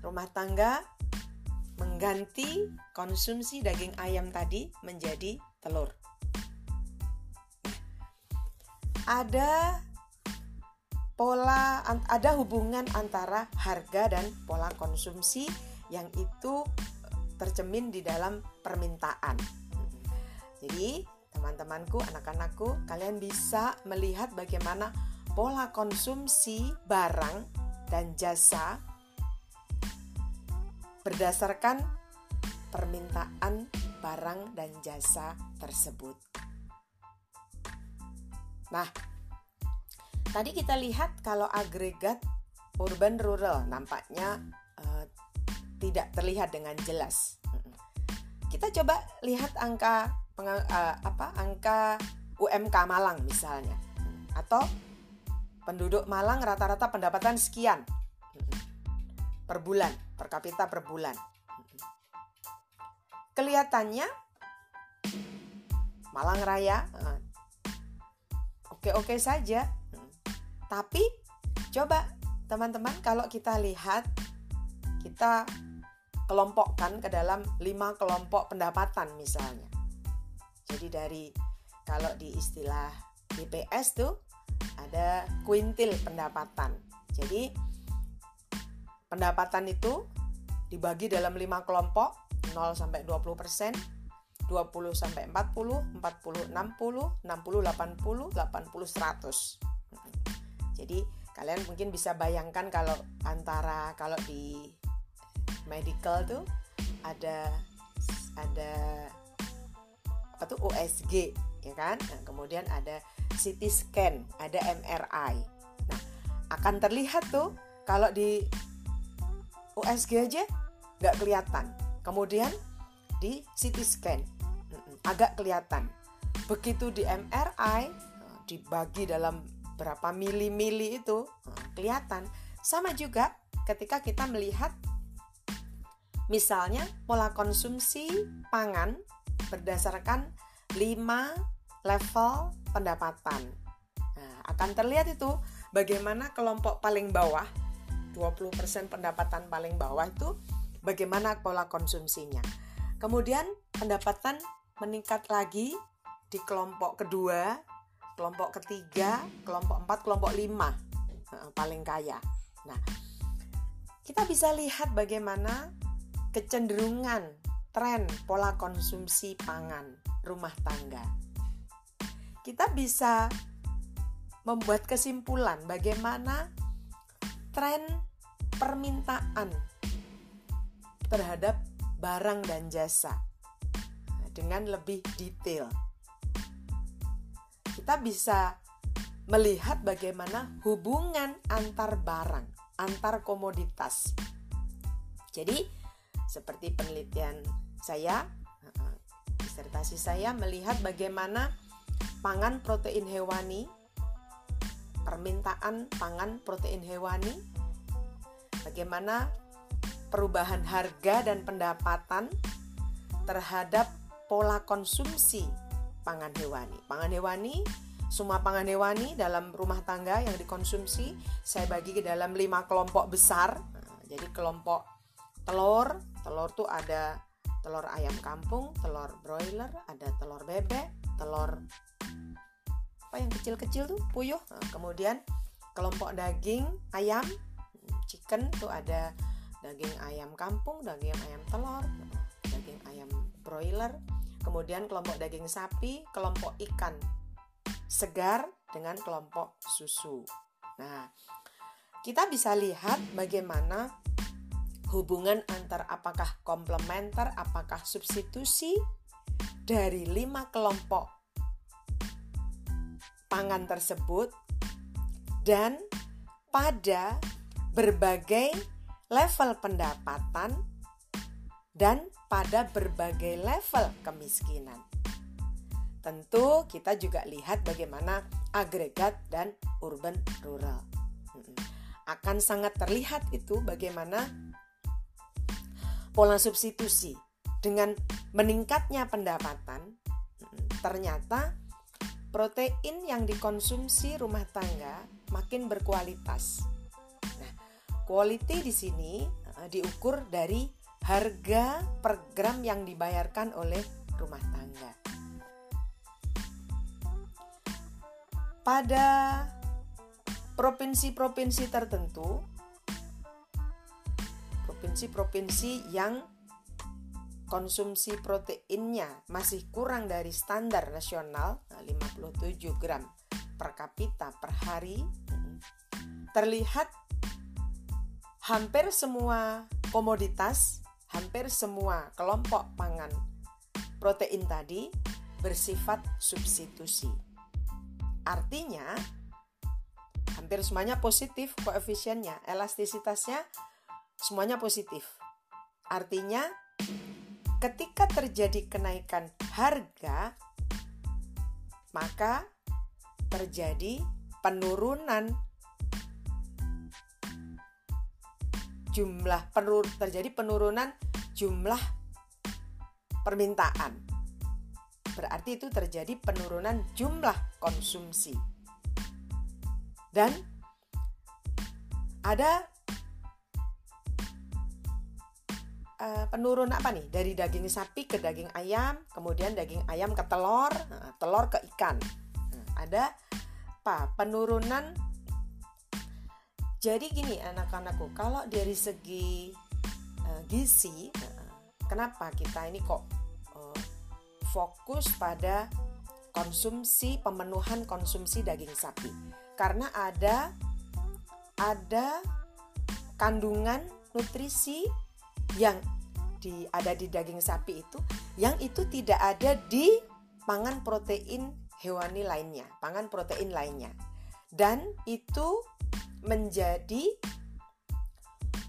Rumah tangga mengganti konsumsi daging ayam tadi menjadi telur. Ada pola ada hubungan antara harga dan pola konsumsi yang itu tercemin di dalam permintaan. Jadi, teman-temanku, anak-anakku, kalian bisa melihat bagaimana pola konsumsi barang dan jasa berdasarkan permintaan barang dan jasa tersebut. Nah, tadi kita lihat kalau agregat urban rural nampaknya tidak terlihat dengan jelas. Kita coba lihat angka uh, apa angka UMK Malang misalnya atau penduduk Malang rata-rata pendapatan sekian per bulan, per kapita per bulan. Kelihatannya Malang Raya eh, oke-oke saja. Tapi coba teman-teman kalau kita lihat kita kelompokkan ke dalam lima kelompok pendapatan misalnya. Jadi dari kalau di istilah BPS tuh ada kuintil pendapatan. Jadi Pendapatan itu dibagi dalam 5 kelompok 0 sampai 20 persen 20 sampai 40, 40 60, 60 80, 80 100. Jadi kalian mungkin bisa bayangkan kalau antara kalau di medical tuh ada ada apa tuh USG ya kan? Nah, kemudian ada CT scan, ada MRI. Nah, akan terlihat tuh kalau di USG aja nggak kelihatan. Kemudian di CT scan agak kelihatan. Begitu di MRI eh, dibagi dalam berapa mili-mili itu eh, kelihatan. Sama juga ketika kita melihat misalnya pola konsumsi pangan berdasarkan 5 level pendapatan. Nah, akan terlihat itu bagaimana kelompok paling bawah 20% pendapatan paling bawah itu bagaimana pola konsumsinya. Kemudian pendapatan meningkat lagi di kelompok kedua, kelompok ketiga, kelompok empat, kelompok lima paling kaya. Nah, kita bisa lihat bagaimana kecenderungan tren pola konsumsi pangan rumah tangga. Kita bisa membuat kesimpulan bagaimana tren permintaan terhadap barang dan jasa dengan lebih detail. Kita bisa melihat bagaimana hubungan antar barang, antar komoditas. Jadi, seperti penelitian saya, disertasi saya melihat bagaimana pangan protein hewani, permintaan pangan protein hewani, bagaimana perubahan harga dan pendapatan terhadap pola konsumsi pangan hewani. Pangan hewani, semua pangan hewani dalam rumah tangga yang dikonsumsi saya bagi ke dalam lima kelompok besar. Jadi kelompok telur, telur tuh ada telur ayam kampung, telur broiler, ada telur bebek, telur apa yang kecil-kecil tuh puyuh. Nah, kemudian kelompok daging ayam, chicken tuh ada daging ayam kampung, daging ayam telur, daging ayam broiler, kemudian kelompok daging sapi, kelompok ikan segar dengan kelompok susu. Nah, kita bisa lihat bagaimana hubungan antar apakah komplementer, apakah substitusi dari lima kelompok pangan tersebut dan pada berbagai level pendapatan, dan pada berbagai level kemiskinan. Tentu kita juga lihat bagaimana agregat dan urban rural. Akan sangat terlihat itu bagaimana pola substitusi dengan meningkatnya pendapatan ternyata protein yang dikonsumsi rumah tangga makin berkualitas Quality di sini uh, diukur dari harga per gram yang dibayarkan oleh rumah tangga. Pada provinsi-provinsi tertentu, provinsi-provinsi yang konsumsi proteinnya masih kurang dari standar nasional 57 gram per kapita per hari terlihat hampir semua komoditas, hampir semua kelompok pangan protein tadi bersifat substitusi. Artinya, hampir semuanya positif koefisiennya, elastisitasnya semuanya positif. Artinya, ketika terjadi kenaikan harga, maka terjadi penurunan jumlah penur terjadi penurunan jumlah permintaan. Berarti itu terjadi penurunan jumlah konsumsi. Dan ada penurunan apa nih? Dari daging sapi ke daging ayam, kemudian daging ayam ke telur, nah, telur ke ikan. Nah, ada apa? Penurunan jadi gini anak-anakku, kalau dari segi uh, gizi, kenapa kita ini kok fokus pada konsumsi pemenuhan konsumsi daging sapi? Karena ada ada kandungan nutrisi yang di ada di daging sapi itu yang itu tidak ada di pangan protein hewani lainnya, pangan protein lainnya. Dan itu menjadi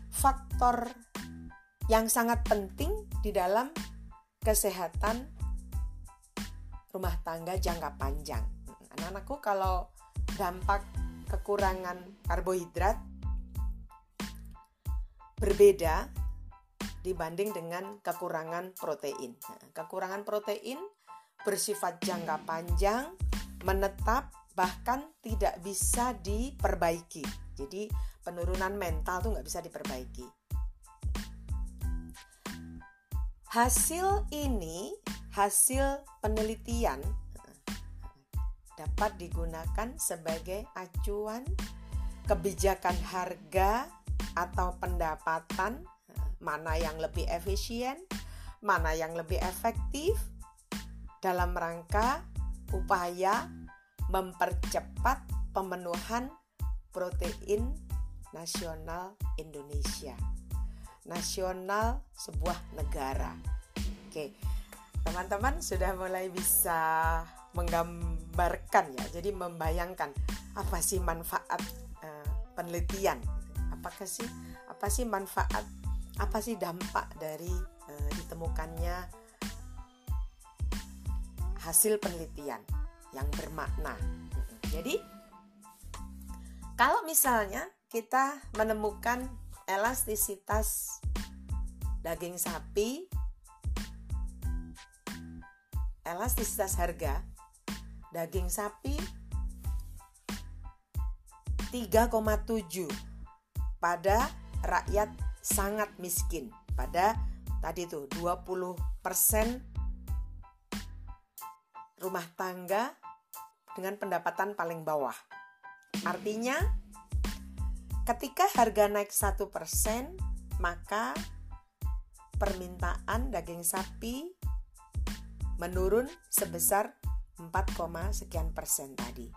faktor yang sangat penting di dalam kesehatan rumah tangga jangka panjang. Anak-anakku kalau dampak kekurangan karbohidrat berbeda dibanding dengan kekurangan protein. Nah, kekurangan protein bersifat jangka panjang, menetap, bahkan tidak bisa diperbaiki. Jadi penurunan mental tuh nggak bisa diperbaiki. Hasil ini, hasil penelitian dapat digunakan sebagai acuan kebijakan harga atau pendapatan mana yang lebih efisien, mana yang lebih efektif dalam rangka upaya mempercepat pemenuhan protein nasional Indonesia. Nasional sebuah negara. Oke. Teman-teman sudah mulai bisa menggambarkan ya. Jadi membayangkan apa sih manfaat uh, penelitian? Apakah sih apa sih manfaat apa sih dampak dari uh, ditemukannya hasil penelitian yang bermakna. Jadi kalau misalnya kita menemukan elastisitas daging sapi, elastisitas harga daging sapi 3,7 pada rakyat sangat miskin pada tadi tuh 20% rumah tangga dengan pendapatan paling bawah. Artinya ketika harga naik 1%, maka permintaan daging sapi menurun sebesar 4, sekian persen tadi.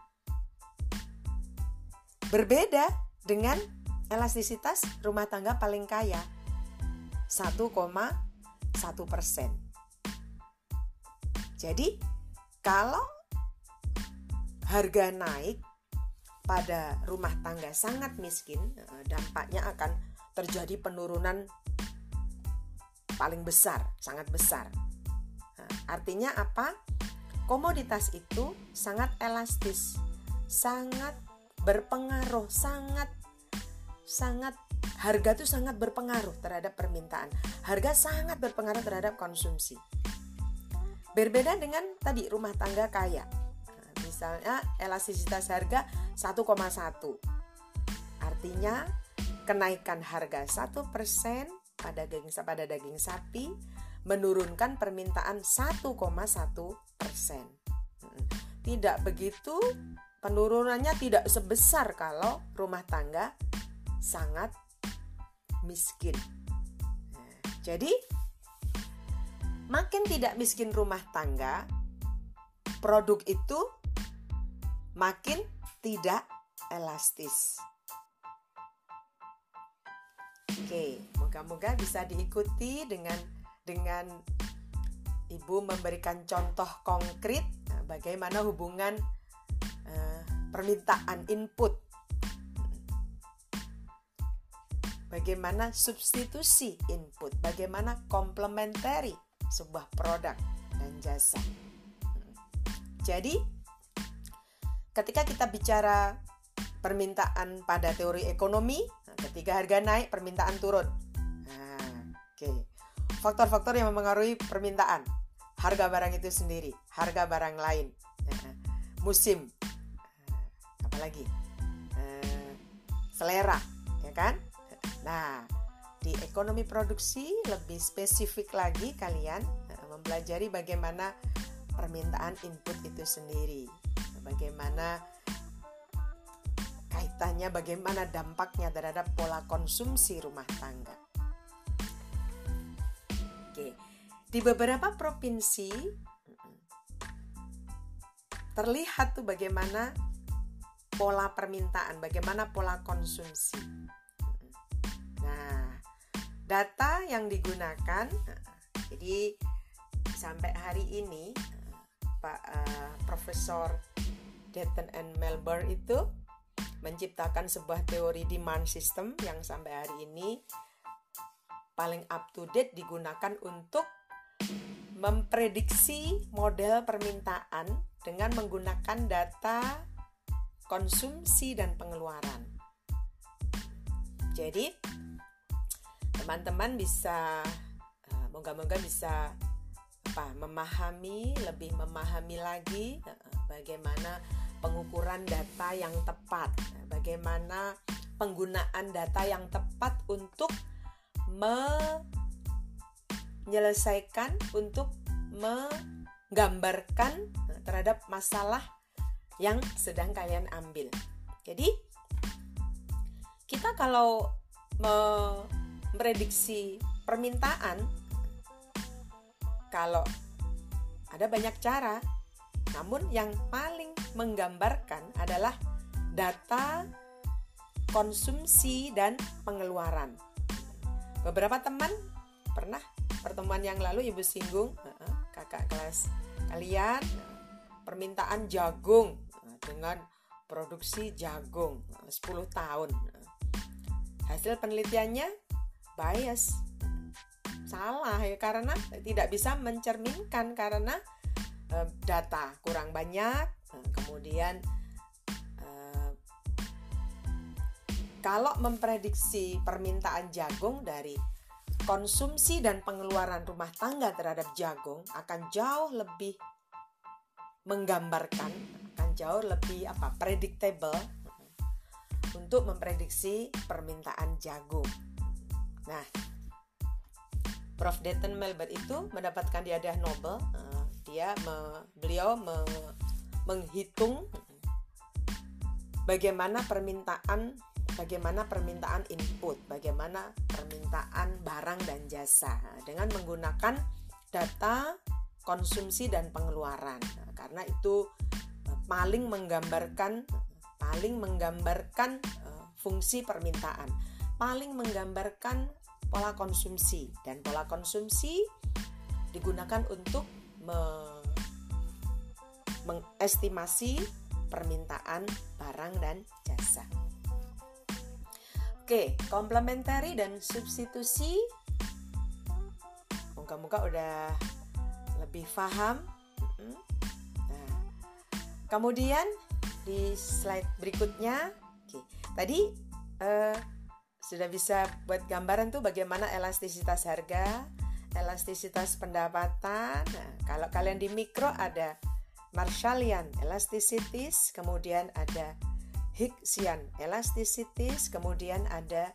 Berbeda dengan elastisitas rumah tangga paling kaya 1,1 persen. Jadi kalau harga naik pada rumah tangga sangat miskin, eh, dampaknya akan terjadi penurunan paling besar, sangat besar. Nah, artinya apa? Komoditas itu sangat elastis, sangat berpengaruh, sangat sangat harga itu sangat berpengaruh terhadap permintaan. Harga sangat berpengaruh terhadap konsumsi. Berbeda dengan tadi rumah tangga kaya. Nah, misalnya elastisitas harga 1,1. Artinya kenaikan harga 1% pada daging pada daging sapi menurunkan permintaan 1,1 persen. Tidak begitu, penurunannya tidak sebesar kalau rumah tangga sangat miskin. Nah, jadi, makin tidak miskin rumah tangga, produk itu makin tidak elastis. Oke, moga-moga bisa diikuti dengan dengan ibu memberikan contoh konkret nah, bagaimana hubungan uh, permintaan input bagaimana substitusi input, bagaimana complementary sebuah produk dan jasa. Jadi, ketika kita bicara permintaan pada teori ekonomi, nah, ketika harga naik, permintaan turun. Nah, oke. Okay. Faktor-faktor yang mempengaruhi permintaan, harga barang itu sendiri, harga barang lain, nah, musim, nah, apalagi selera, ya kan? Nah, di ekonomi produksi lebih spesifik lagi kalian eh, mempelajari bagaimana permintaan input itu sendiri. Bagaimana kaitannya, bagaimana dampaknya terhadap pola konsumsi rumah tangga. Oke, di beberapa provinsi terlihat tuh bagaimana pola permintaan, bagaimana pola konsumsi data yang digunakan jadi sampai hari ini Pak uh, Profesor Dayton and Melbourne itu menciptakan sebuah teori demand system yang sampai hari ini paling up to date digunakan untuk memprediksi model permintaan dengan menggunakan data konsumsi dan pengeluaran. Jadi teman-teman bisa uh, moga-moga bisa apa memahami lebih memahami lagi bagaimana pengukuran data yang tepat bagaimana penggunaan data yang tepat untuk menyelesaikan untuk menggambarkan terhadap masalah yang sedang kalian ambil. Jadi kita kalau memprediksi permintaan kalau ada banyak cara namun yang paling menggambarkan adalah data konsumsi dan pengeluaran beberapa teman pernah pertemuan yang lalu ibu singgung kakak kelas kalian permintaan jagung dengan produksi jagung 10 tahun. Hasil penelitiannya bias. Salah ya karena tidak bisa mencerminkan karena e, data kurang banyak. Eh, kemudian e, kalau memprediksi permintaan jagung dari konsumsi dan pengeluaran rumah tangga terhadap jagung akan jauh lebih menggambarkan akan jauh lebih apa predictable untuk memprediksi permintaan jagung. Nah, Prof. Dayton Melbert itu mendapatkan hadiah Nobel. Uh, dia me, beliau me, menghitung bagaimana permintaan bagaimana permintaan input, bagaimana permintaan barang dan jasa dengan menggunakan data konsumsi dan pengeluaran. Nah, karena itu eh, paling menggambarkan paling menggambarkan uh, fungsi permintaan, paling menggambarkan pola konsumsi dan pola konsumsi digunakan untuk me mengestimasi permintaan barang dan jasa. Oke, komplementari dan substitusi. Muka-muka udah lebih paham. Nah, kemudian di slide berikutnya. Oke, tadi uh, sudah bisa buat gambaran tuh bagaimana elastisitas harga, elastisitas pendapatan. Nah, kalau kalian di mikro ada Marshallian elasticities, kemudian ada Higgsian elasticities, kemudian ada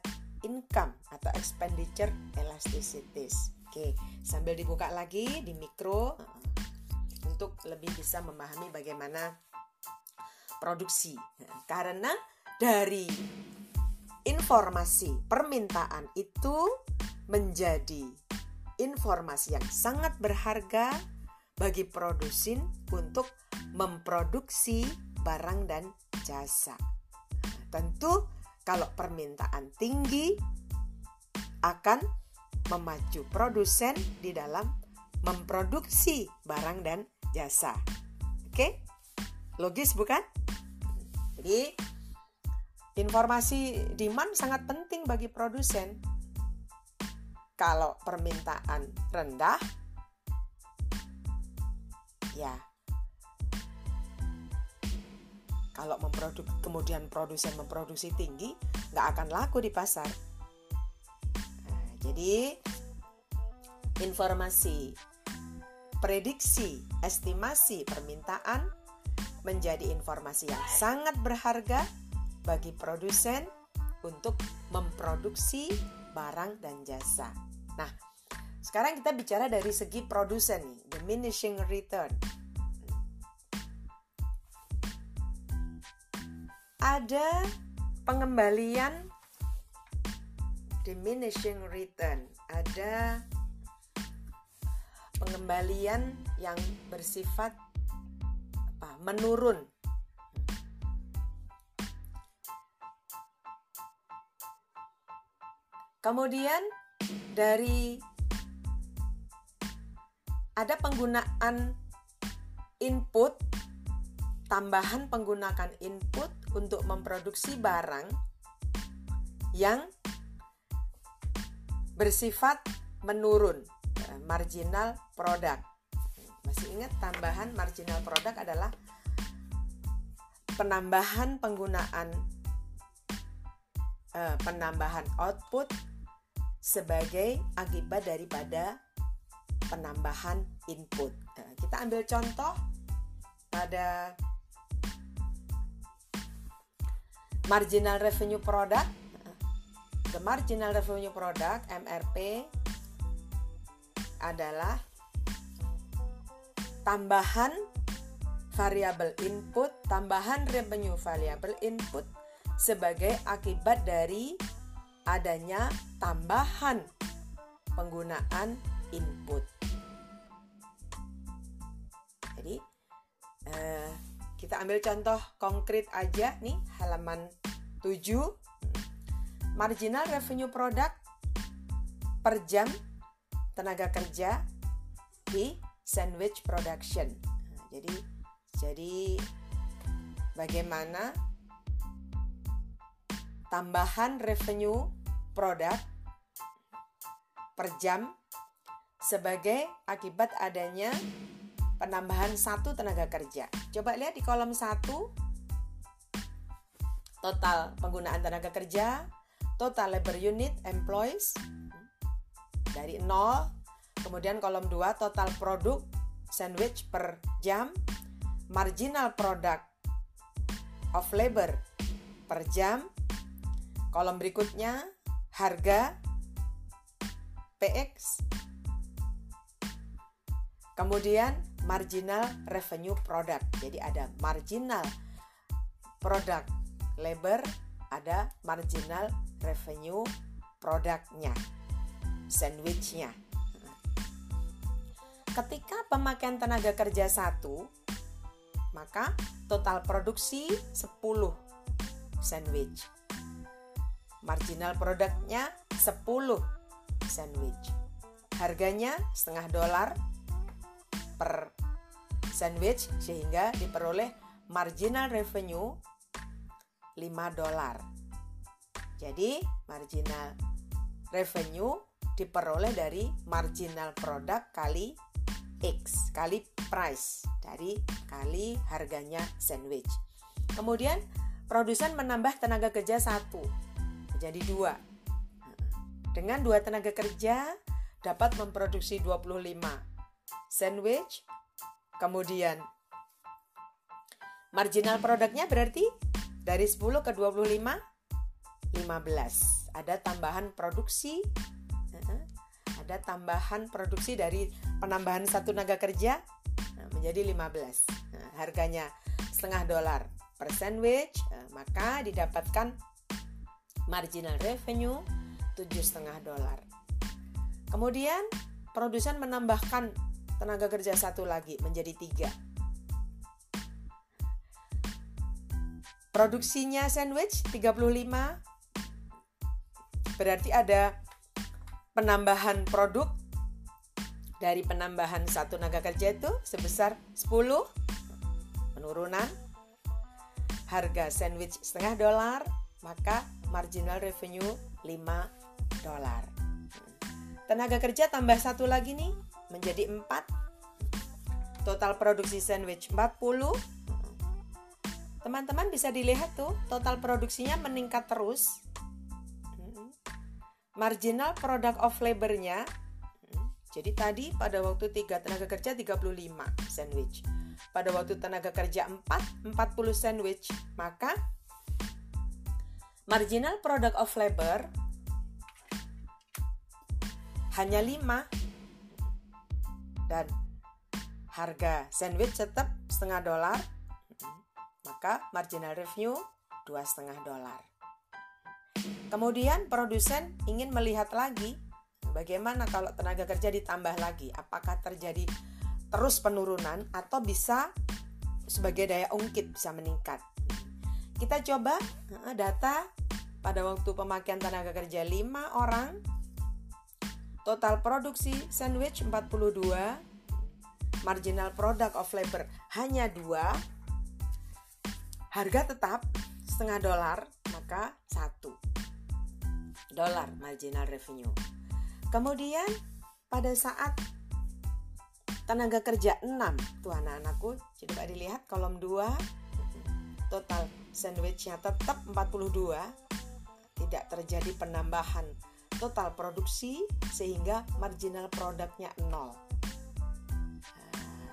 income atau expenditure elasticities. Oke, sambil dibuka lagi di mikro untuk lebih bisa memahami bagaimana produksi. Karena dari informasi permintaan itu menjadi informasi yang sangat berharga bagi produsen untuk memproduksi barang dan jasa. Tentu kalau permintaan tinggi akan memacu produsen di dalam memproduksi barang dan jasa. Oke? Logis bukan? Jadi informasi demand sangat penting bagi produsen. Kalau permintaan rendah, ya kalau memproduk kemudian produsen memproduksi tinggi, nggak akan laku di pasar. Nah, jadi informasi prediksi, estimasi permintaan menjadi informasi yang sangat berharga bagi produsen untuk memproduksi barang dan jasa. Nah, sekarang kita bicara dari segi produsen nih, diminishing return. Ada pengembalian diminishing return, ada pengembalian yang bersifat menurun. Kemudian dari ada penggunaan input tambahan penggunaan input untuk memproduksi barang yang bersifat menurun marginal product. Masih ingat tambahan marginal product adalah penambahan penggunaan uh, penambahan output sebagai akibat daripada penambahan input. Nah, kita ambil contoh pada marginal revenue product. The marginal revenue product MRP adalah tambahan variabel input, tambahan revenue variabel input sebagai akibat dari adanya tambahan penggunaan input. Jadi eh, kita ambil contoh konkret aja nih halaman 7 marginal revenue product per jam tenaga kerja di sandwich production. Jadi jadi bagaimana tambahan revenue produk per jam sebagai akibat adanya penambahan satu tenaga kerja. Coba lihat di kolom satu. Total penggunaan tenaga kerja, total labor unit employees dari 0, kemudian kolom 2 total produk sandwich per jam, marginal product of labor per jam, kolom berikutnya harga PX Kemudian marginal revenue product. Jadi ada marginal product labor, ada marginal revenue produknya, sandwichnya. Ketika pemakaian tenaga kerja satu, maka total produksi 10 sandwich. Marginal produknya 10 sandwich. Harganya setengah dolar per sandwich sehingga diperoleh marginal revenue 5 dolar. Jadi marginal revenue diperoleh dari marginal produk kali X kali price dari kali harganya sandwich. Kemudian produsen menambah tenaga kerja satu jadi dua. Dengan dua tenaga kerja dapat memproduksi 25 sandwich, kemudian marginal produknya berarti dari 10 ke 25 15. Ada tambahan produksi ada tambahan produksi dari penambahan satu tenaga kerja nah, menjadi 15. Nah, harganya setengah dolar per sandwich, maka didapatkan marginal revenue tujuh setengah dolar. Kemudian produsen menambahkan tenaga kerja satu lagi menjadi tiga. Produksinya sandwich 35 berarti ada penambahan produk dari penambahan satu tenaga kerja itu sebesar 10 penurunan harga sandwich setengah dolar maka marginal revenue 5 dolar. Tenaga kerja tambah satu lagi nih menjadi 4 total produksi sandwich 40 teman-teman bisa dilihat tuh total produksinya meningkat terus. Marginal product of labornya jadi tadi pada waktu 3 tenaga kerja 35 sandwich. Pada waktu tenaga kerja 4 40 sandwich maka marginal product of labor hanya 5 dan harga sandwich tetap setengah dolar. Maka marginal revenue dua setengah dolar. Kemudian produsen ingin melihat lagi bagaimana kalau tenaga kerja ditambah lagi. Apakah terjadi terus penurunan atau bisa sebagai daya ungkit bisa meningkat kita coba data pada waktu pemakaian tenaga kerja 5 orang Total produksi sandwich 42, marginal product of labor hanya 2, harga tetap setengah dolar, maka 1 dolar marginal revenue. Kemudian pada saat tenaga kerja 6, tuh anak-anakku, coba dilihat kolom 2, total sandwichnya tetap 42, tidak terjadi penambahan total produksi sehingga marginal produknya nol.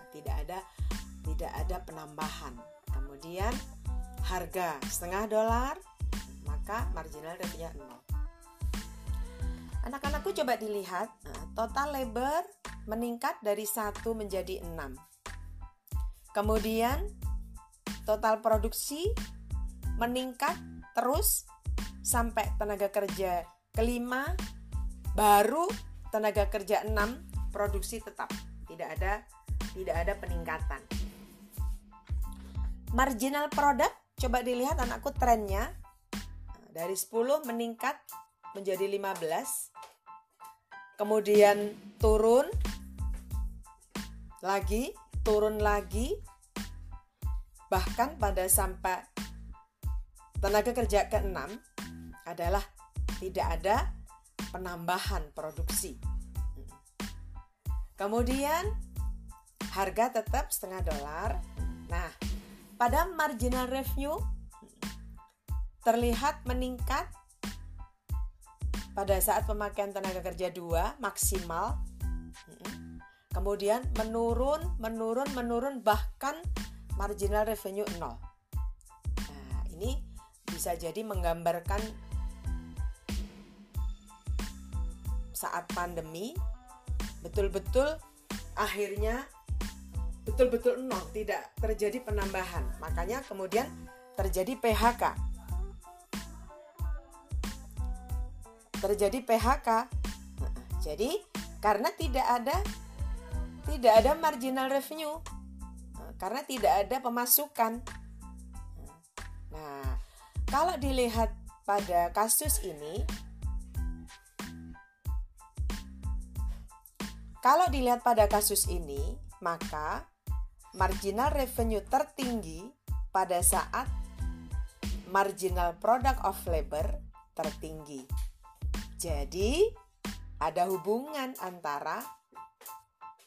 tidak ada tidak ada penambahan. Kemudian harga setengah dolar, maka marginal revenue nol. Anak-anakku coba dilihat, nah, total labor meningkat dari satu menjadi enam. Kemudian total produksi meningkat terus sampai tenaga kerja kelima baru tenaga kerja enam produksi tetap. Tidak ada tidak ada peningkatan. Marginal product coba dilihat anakku trennya. Dari 10 meningkat menjadi 15 kemudian turun lagi turun lagi. Bahkan pada sampai tenaga kerja ke-6 adalah tidak ada penambahan produksi. Kemudian harga tetap setengah dolar. Nah pada marginal revenue terlihat meningkat pada saat pemakaian tenaga kerja 2 maksimal. Kemudian menurun menurun menurun bahkan marginal revenue 0 nah ini bisa jadi menggambarkan saat pandemi betul-betul akhirnya betul-betul nol, tidak terjadi penambahan. Makanya kemudian terjadi PHK. Terjadi PHK. Jadi karena tidak ada tidak ada marginal revenue. Karena tidak ada pemasukan. Nah, kalau dilihat pada kasus ini kalau dilihat pada kasus ini, maka marginal revenue tertinggi pada saat marginal product of labor tertinggi. Jadi, ada hubungan antara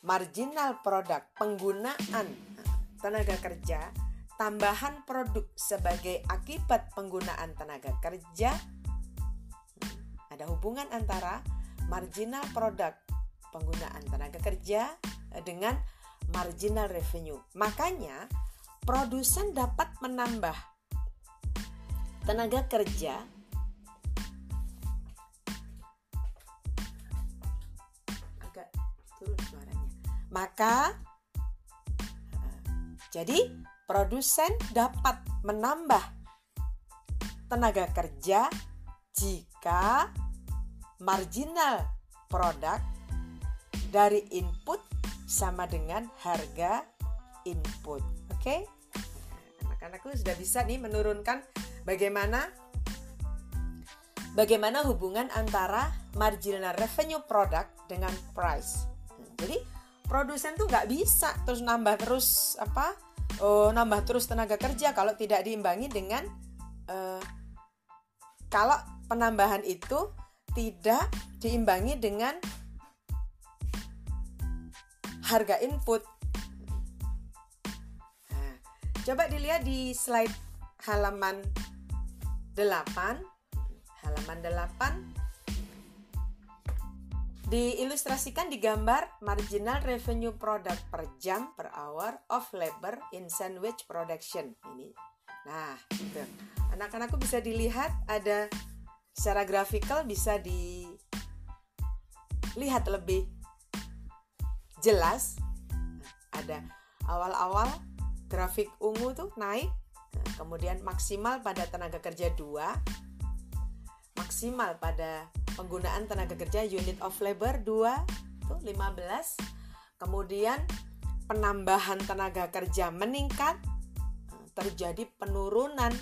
marginal product penggunaan tenaga kerja, tambahan produk sebagai akibat penggunaan tenaga kerja. Ada hubungan antara marginal product penggunaan tenaga kerja dengan marginal revenue. Makanya produsen dapat menambah tenaga kerja. Maka jadi produsen dapat menambah tenaga kerja jika marginal produk dari input sama dengan harga input. Oke? Okay? Anak-anakku sudah bisa nih menurunkan bagaimana bagaimana hubungan antara marginal revenue product dengan price. Jadi produsen tuh nggak bisa terus nambah terus apa oh, nambah terus tenaga kerja kalau tidak diimbangi dengan uh, kalau penambahan itu tidak diimbangi dengan harga input. Nah, coba dilihat di slide halaman 8. Halaman 8 diilustrasikan di gambar marginal revenue product per jam per hour of labor in sandwich production ini. Nah, gitu. Anak-anakku bisa dilihat ada secara grafikal bisa dilihat lebih jelas ada awal-awal grafik ungu tuh naik kemudian maksimal pada tenaga kerja 2 maksimal pada penggunaan tenaga kerja unit of labor 2 tuh 15 kemudian penambahan tenaga kerja meningkat nah, terjadi penurunan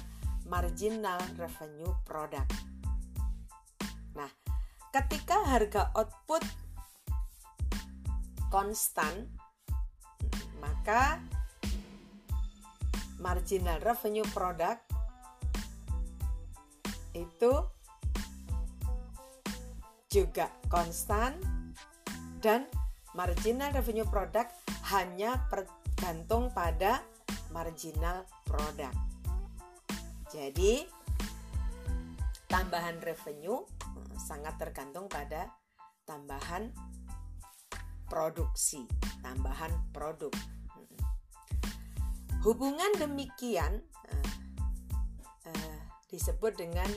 marginal revenue product. Nah ketika harga output konstan, maka marginal revenue product itu juga konstan dan marginal revenue product hanya tergantung pada marginal product. Jadi tambahan revenue eh, sangat tergantung pada tambahan produksi, tambahan produk. Hubungan demikian uh, uh, disebut dengan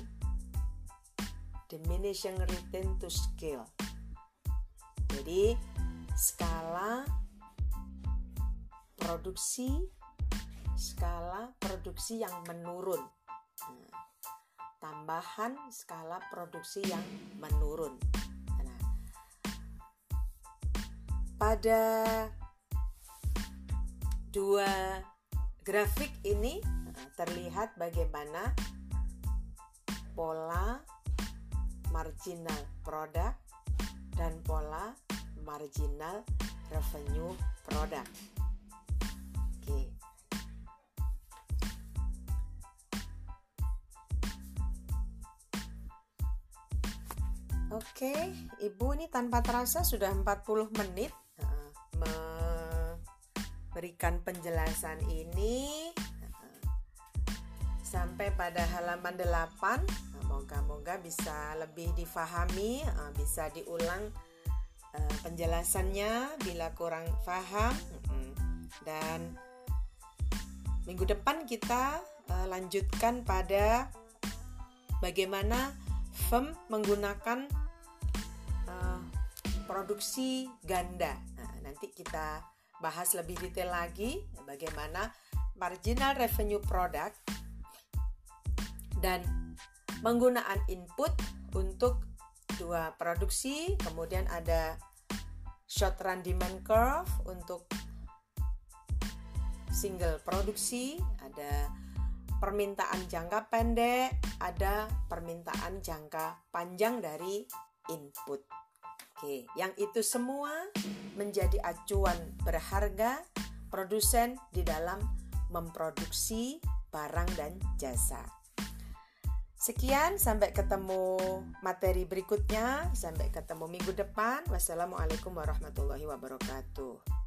diminishing return to scale. Jadi skala produksi skala produksi yang menurun. Nah, tambahan skala produksi yang menurun. Nah, pada dua grafik ini eh, terlihat bagaimana pola marginal product dan pola marginal revenue product. Oke. Oke, Ibu ini tanpa terasa sudah 40 menit berikan penjelasan ini sampai pada halaman 8 moga-moga bisa lebih difahami eh, bisa diulang eh, penjelasannya bila kurang paham. Dan minggu depan kita eh, lanjutkan pada bagaimana firm menggunakan produksi ganda. Nah, nanti kita bahas lebih detail lagi bagaimana marginal revenue product dan penggunaan input untuk dua produksi, kemudian ada short run demand curve untuk single produksi, ada permintaan jangka pendek, ada permintaan jangka panjang dari input. Oke, yang itu semua menjadi acuan berharga produsen di dalam memproduksi barang dan jasa. Sekian, sampai ketemu materi berikutnya. Sampai ketemu minggu depan. Wassalamualaikum warahmatullahi wabarakatuh.